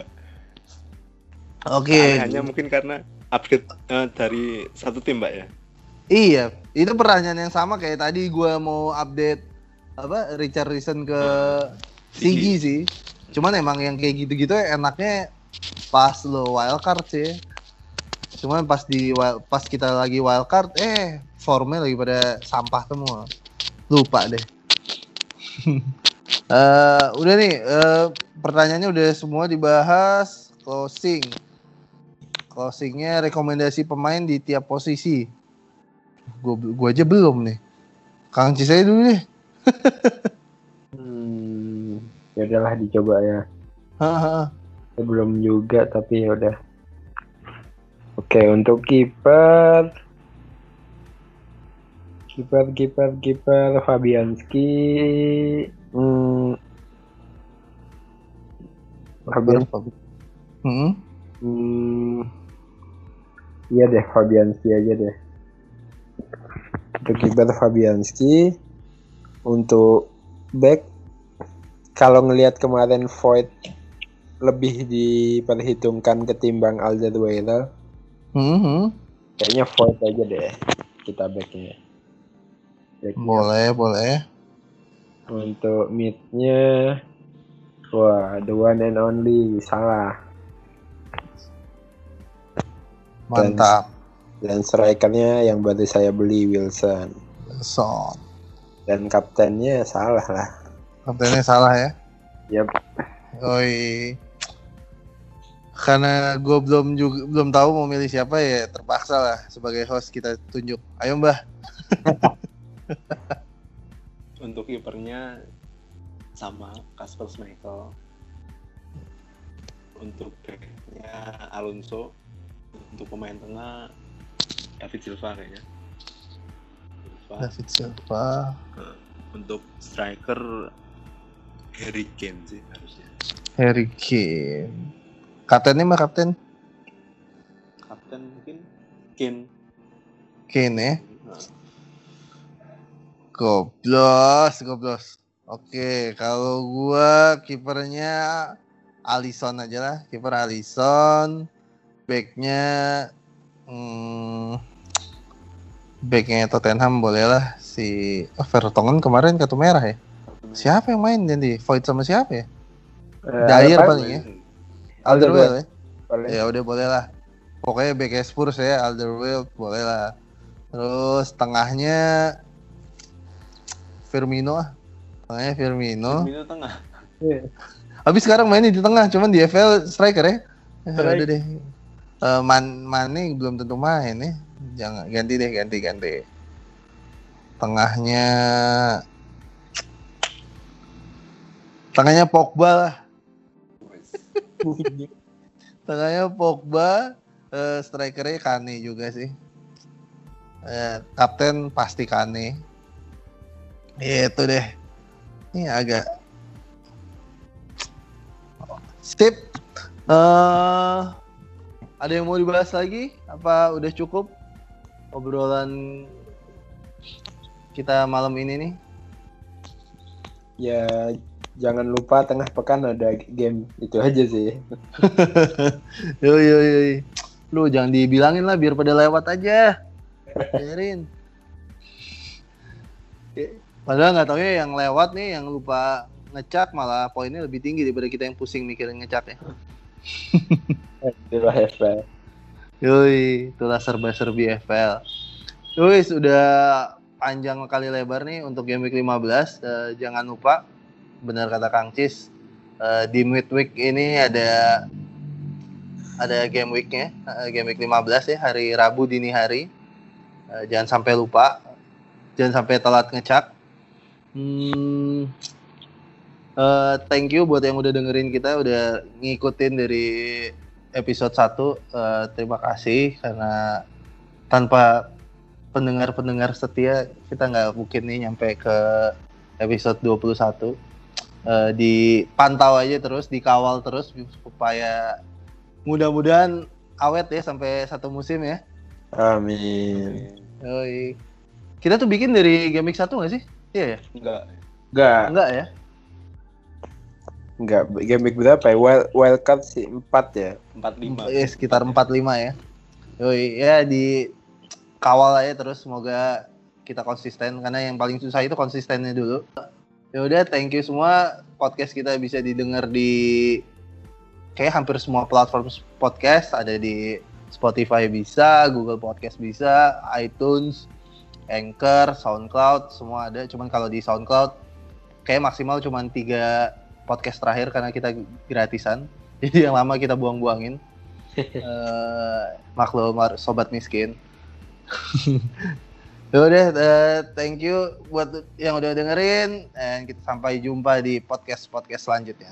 Oke. Hanya mungkin karena upgrade eh, dari satu tim, Mbak ya. Iya, itu pertanyaan yang sama kayak tadi gua mau update apa Richard Reason ke Sigi sih. Cuman emang yang kayak gitu-gitu enaknya pas lo wild card sih. Cuman pas di wild- pas kita lagi wild card eh formnya lagi pada sampah semua. Lupa deh. [laughs] Eh udah nih eh, pertanyaannya udah semua dibahas closing. Closingnya rekomendasi pemain di tiap posisi. Gue gua aja belum nih. Kang Cisai dulu deh. Hmm, ya udahlah dicoba ya. Haha. Saya belum juga tapi ya udah. Oke, untuk kiper kiper kiper kiper Fabianski hmm, Fabian Hmm. hmm, iya deh Fabianski aja deh. Untuk kiper Fabianski untuk back kalau ngelihat kemarin Void lebih diperhitungkan ketimbang Alderweireld Hmm, hmm. kayaknya Void aja deh kita backnya Backnya. Boleh, boleh. untuk midnya wah the one and only salah Mantap. dan strikernya yang baru saya beli Wilson So, dan kaptennya salah lah kaptennya salah ya. Yap. Oi. Karena gue belum juga belum tahu mau milih siapa ya terpaksa lah sebagai host kita tunjuk. Ayo Mbah. [laughs] Untuk kipernya sama Kasper Schmeichel. Untuk backnya Alonso. Untuk pemain tengah David Silva kayaknya. Silva. David Silva. Untuk striker Harry Kane sih harusnya. Harry Kane. Kaptennya mah kapten Kapten mungkin Kane. Kane ya. Nah, Goblos, goblos. Oke, kalau gua kipernya Alisson aja lah, kiper Alisson. Backnya hmm, backnya Tottenham bolehlah si oh, Vertonghen kemarin kartu merah ya. Siapa yang main nanti? Void sama siapa ya? Eh, Dyer apa? paling ya. Alderweireld. Ya. Paling. Ya udah boleh lah. Pokoknya back Spurs ya Alderweireld boleh lah. Terus tengahnya Firmino ah. Tengahnya Firmino. Firmino tengah. Habis sekarang mainnya di tengah, cuman di FL striker ya. Ya udah deh. Eh, Man Mane belum tentu main ya. Jangan ganti deh, ganti ganti. Tengahnya Tengahnya Pogba lah. [laughs] Tengahnya Pogba, eh, strikernya Kane juga sih. Eh, kapten pasti Kane. Itu deh. Ini agak Sip. Eh, ada yang mau dibahas lagi? Apa udah cukup obrolan kita malam ini nih? Ya jangan lupa tengah pekan ada game itu aja sih. Yo yo yo. Lu jangan dibilangin lah biar pada lewat aja. Biarin. Ya, Padahal nggak taunya yang lewat nih yang lupa ngecak malah poinnya lebih tinggi daripada kita yang pusing mikirin ngecak ya. [laughs] Itulah. Yoi, itulah serba-serbi FL. Yoi, sudah panjang kali lebar nih untuk game week 15. Eh, jangan lupa, benar kata Kang Cis, eh, di midweek ini ada ada game weeknya, eh, game week 15 ya, hari Rabu dini hari. Eh, jangan sampai lupa, jangan sampai telat ngecak. Hmm, eh, thank you buat yang udah dengerin kita, udah ngikutin dari episode 1 eh, terima kasih karena tanpa pendengar-pendengar setia kita nggak mungkin nih nyampe ke episode 21 Eh, dipantau aja terus dikawal terus supaya mudah-mudahan awet ya sampai satu musim ya Amin. Yoi. kita tuh bikin dari week 1 nggak sih? iya ya? Enggak. Enggak, enggak ya? Enggak game week berapa ya? Wild, wild card sih 4 ya. 45. Eh, sekitar 45 ya. Yoi, ya di kawal aja terus semoga kita konsisten karena yang paling susah itu konsistennya dulu. Ya udah, thank you semua. Podcast kita bisa didengar di kayak hampir semua platform podcast ada di Spotify bisa, Google Podcast bisa, iTunes, Anchor, SoundCloud semua ada. Cuman kalau di SoundCloud kayak maksimal cuman tiga podcast terakhir karena kita gratisan. [laughs] Jadi yang lama kita buang-buangin. [laughs] Eh, maklum sobat miskin. [laughs] Ya udah, eh, thank you buat yang udah dengerin, dan kita sampai jumpa di podcast podcast selanjutnya.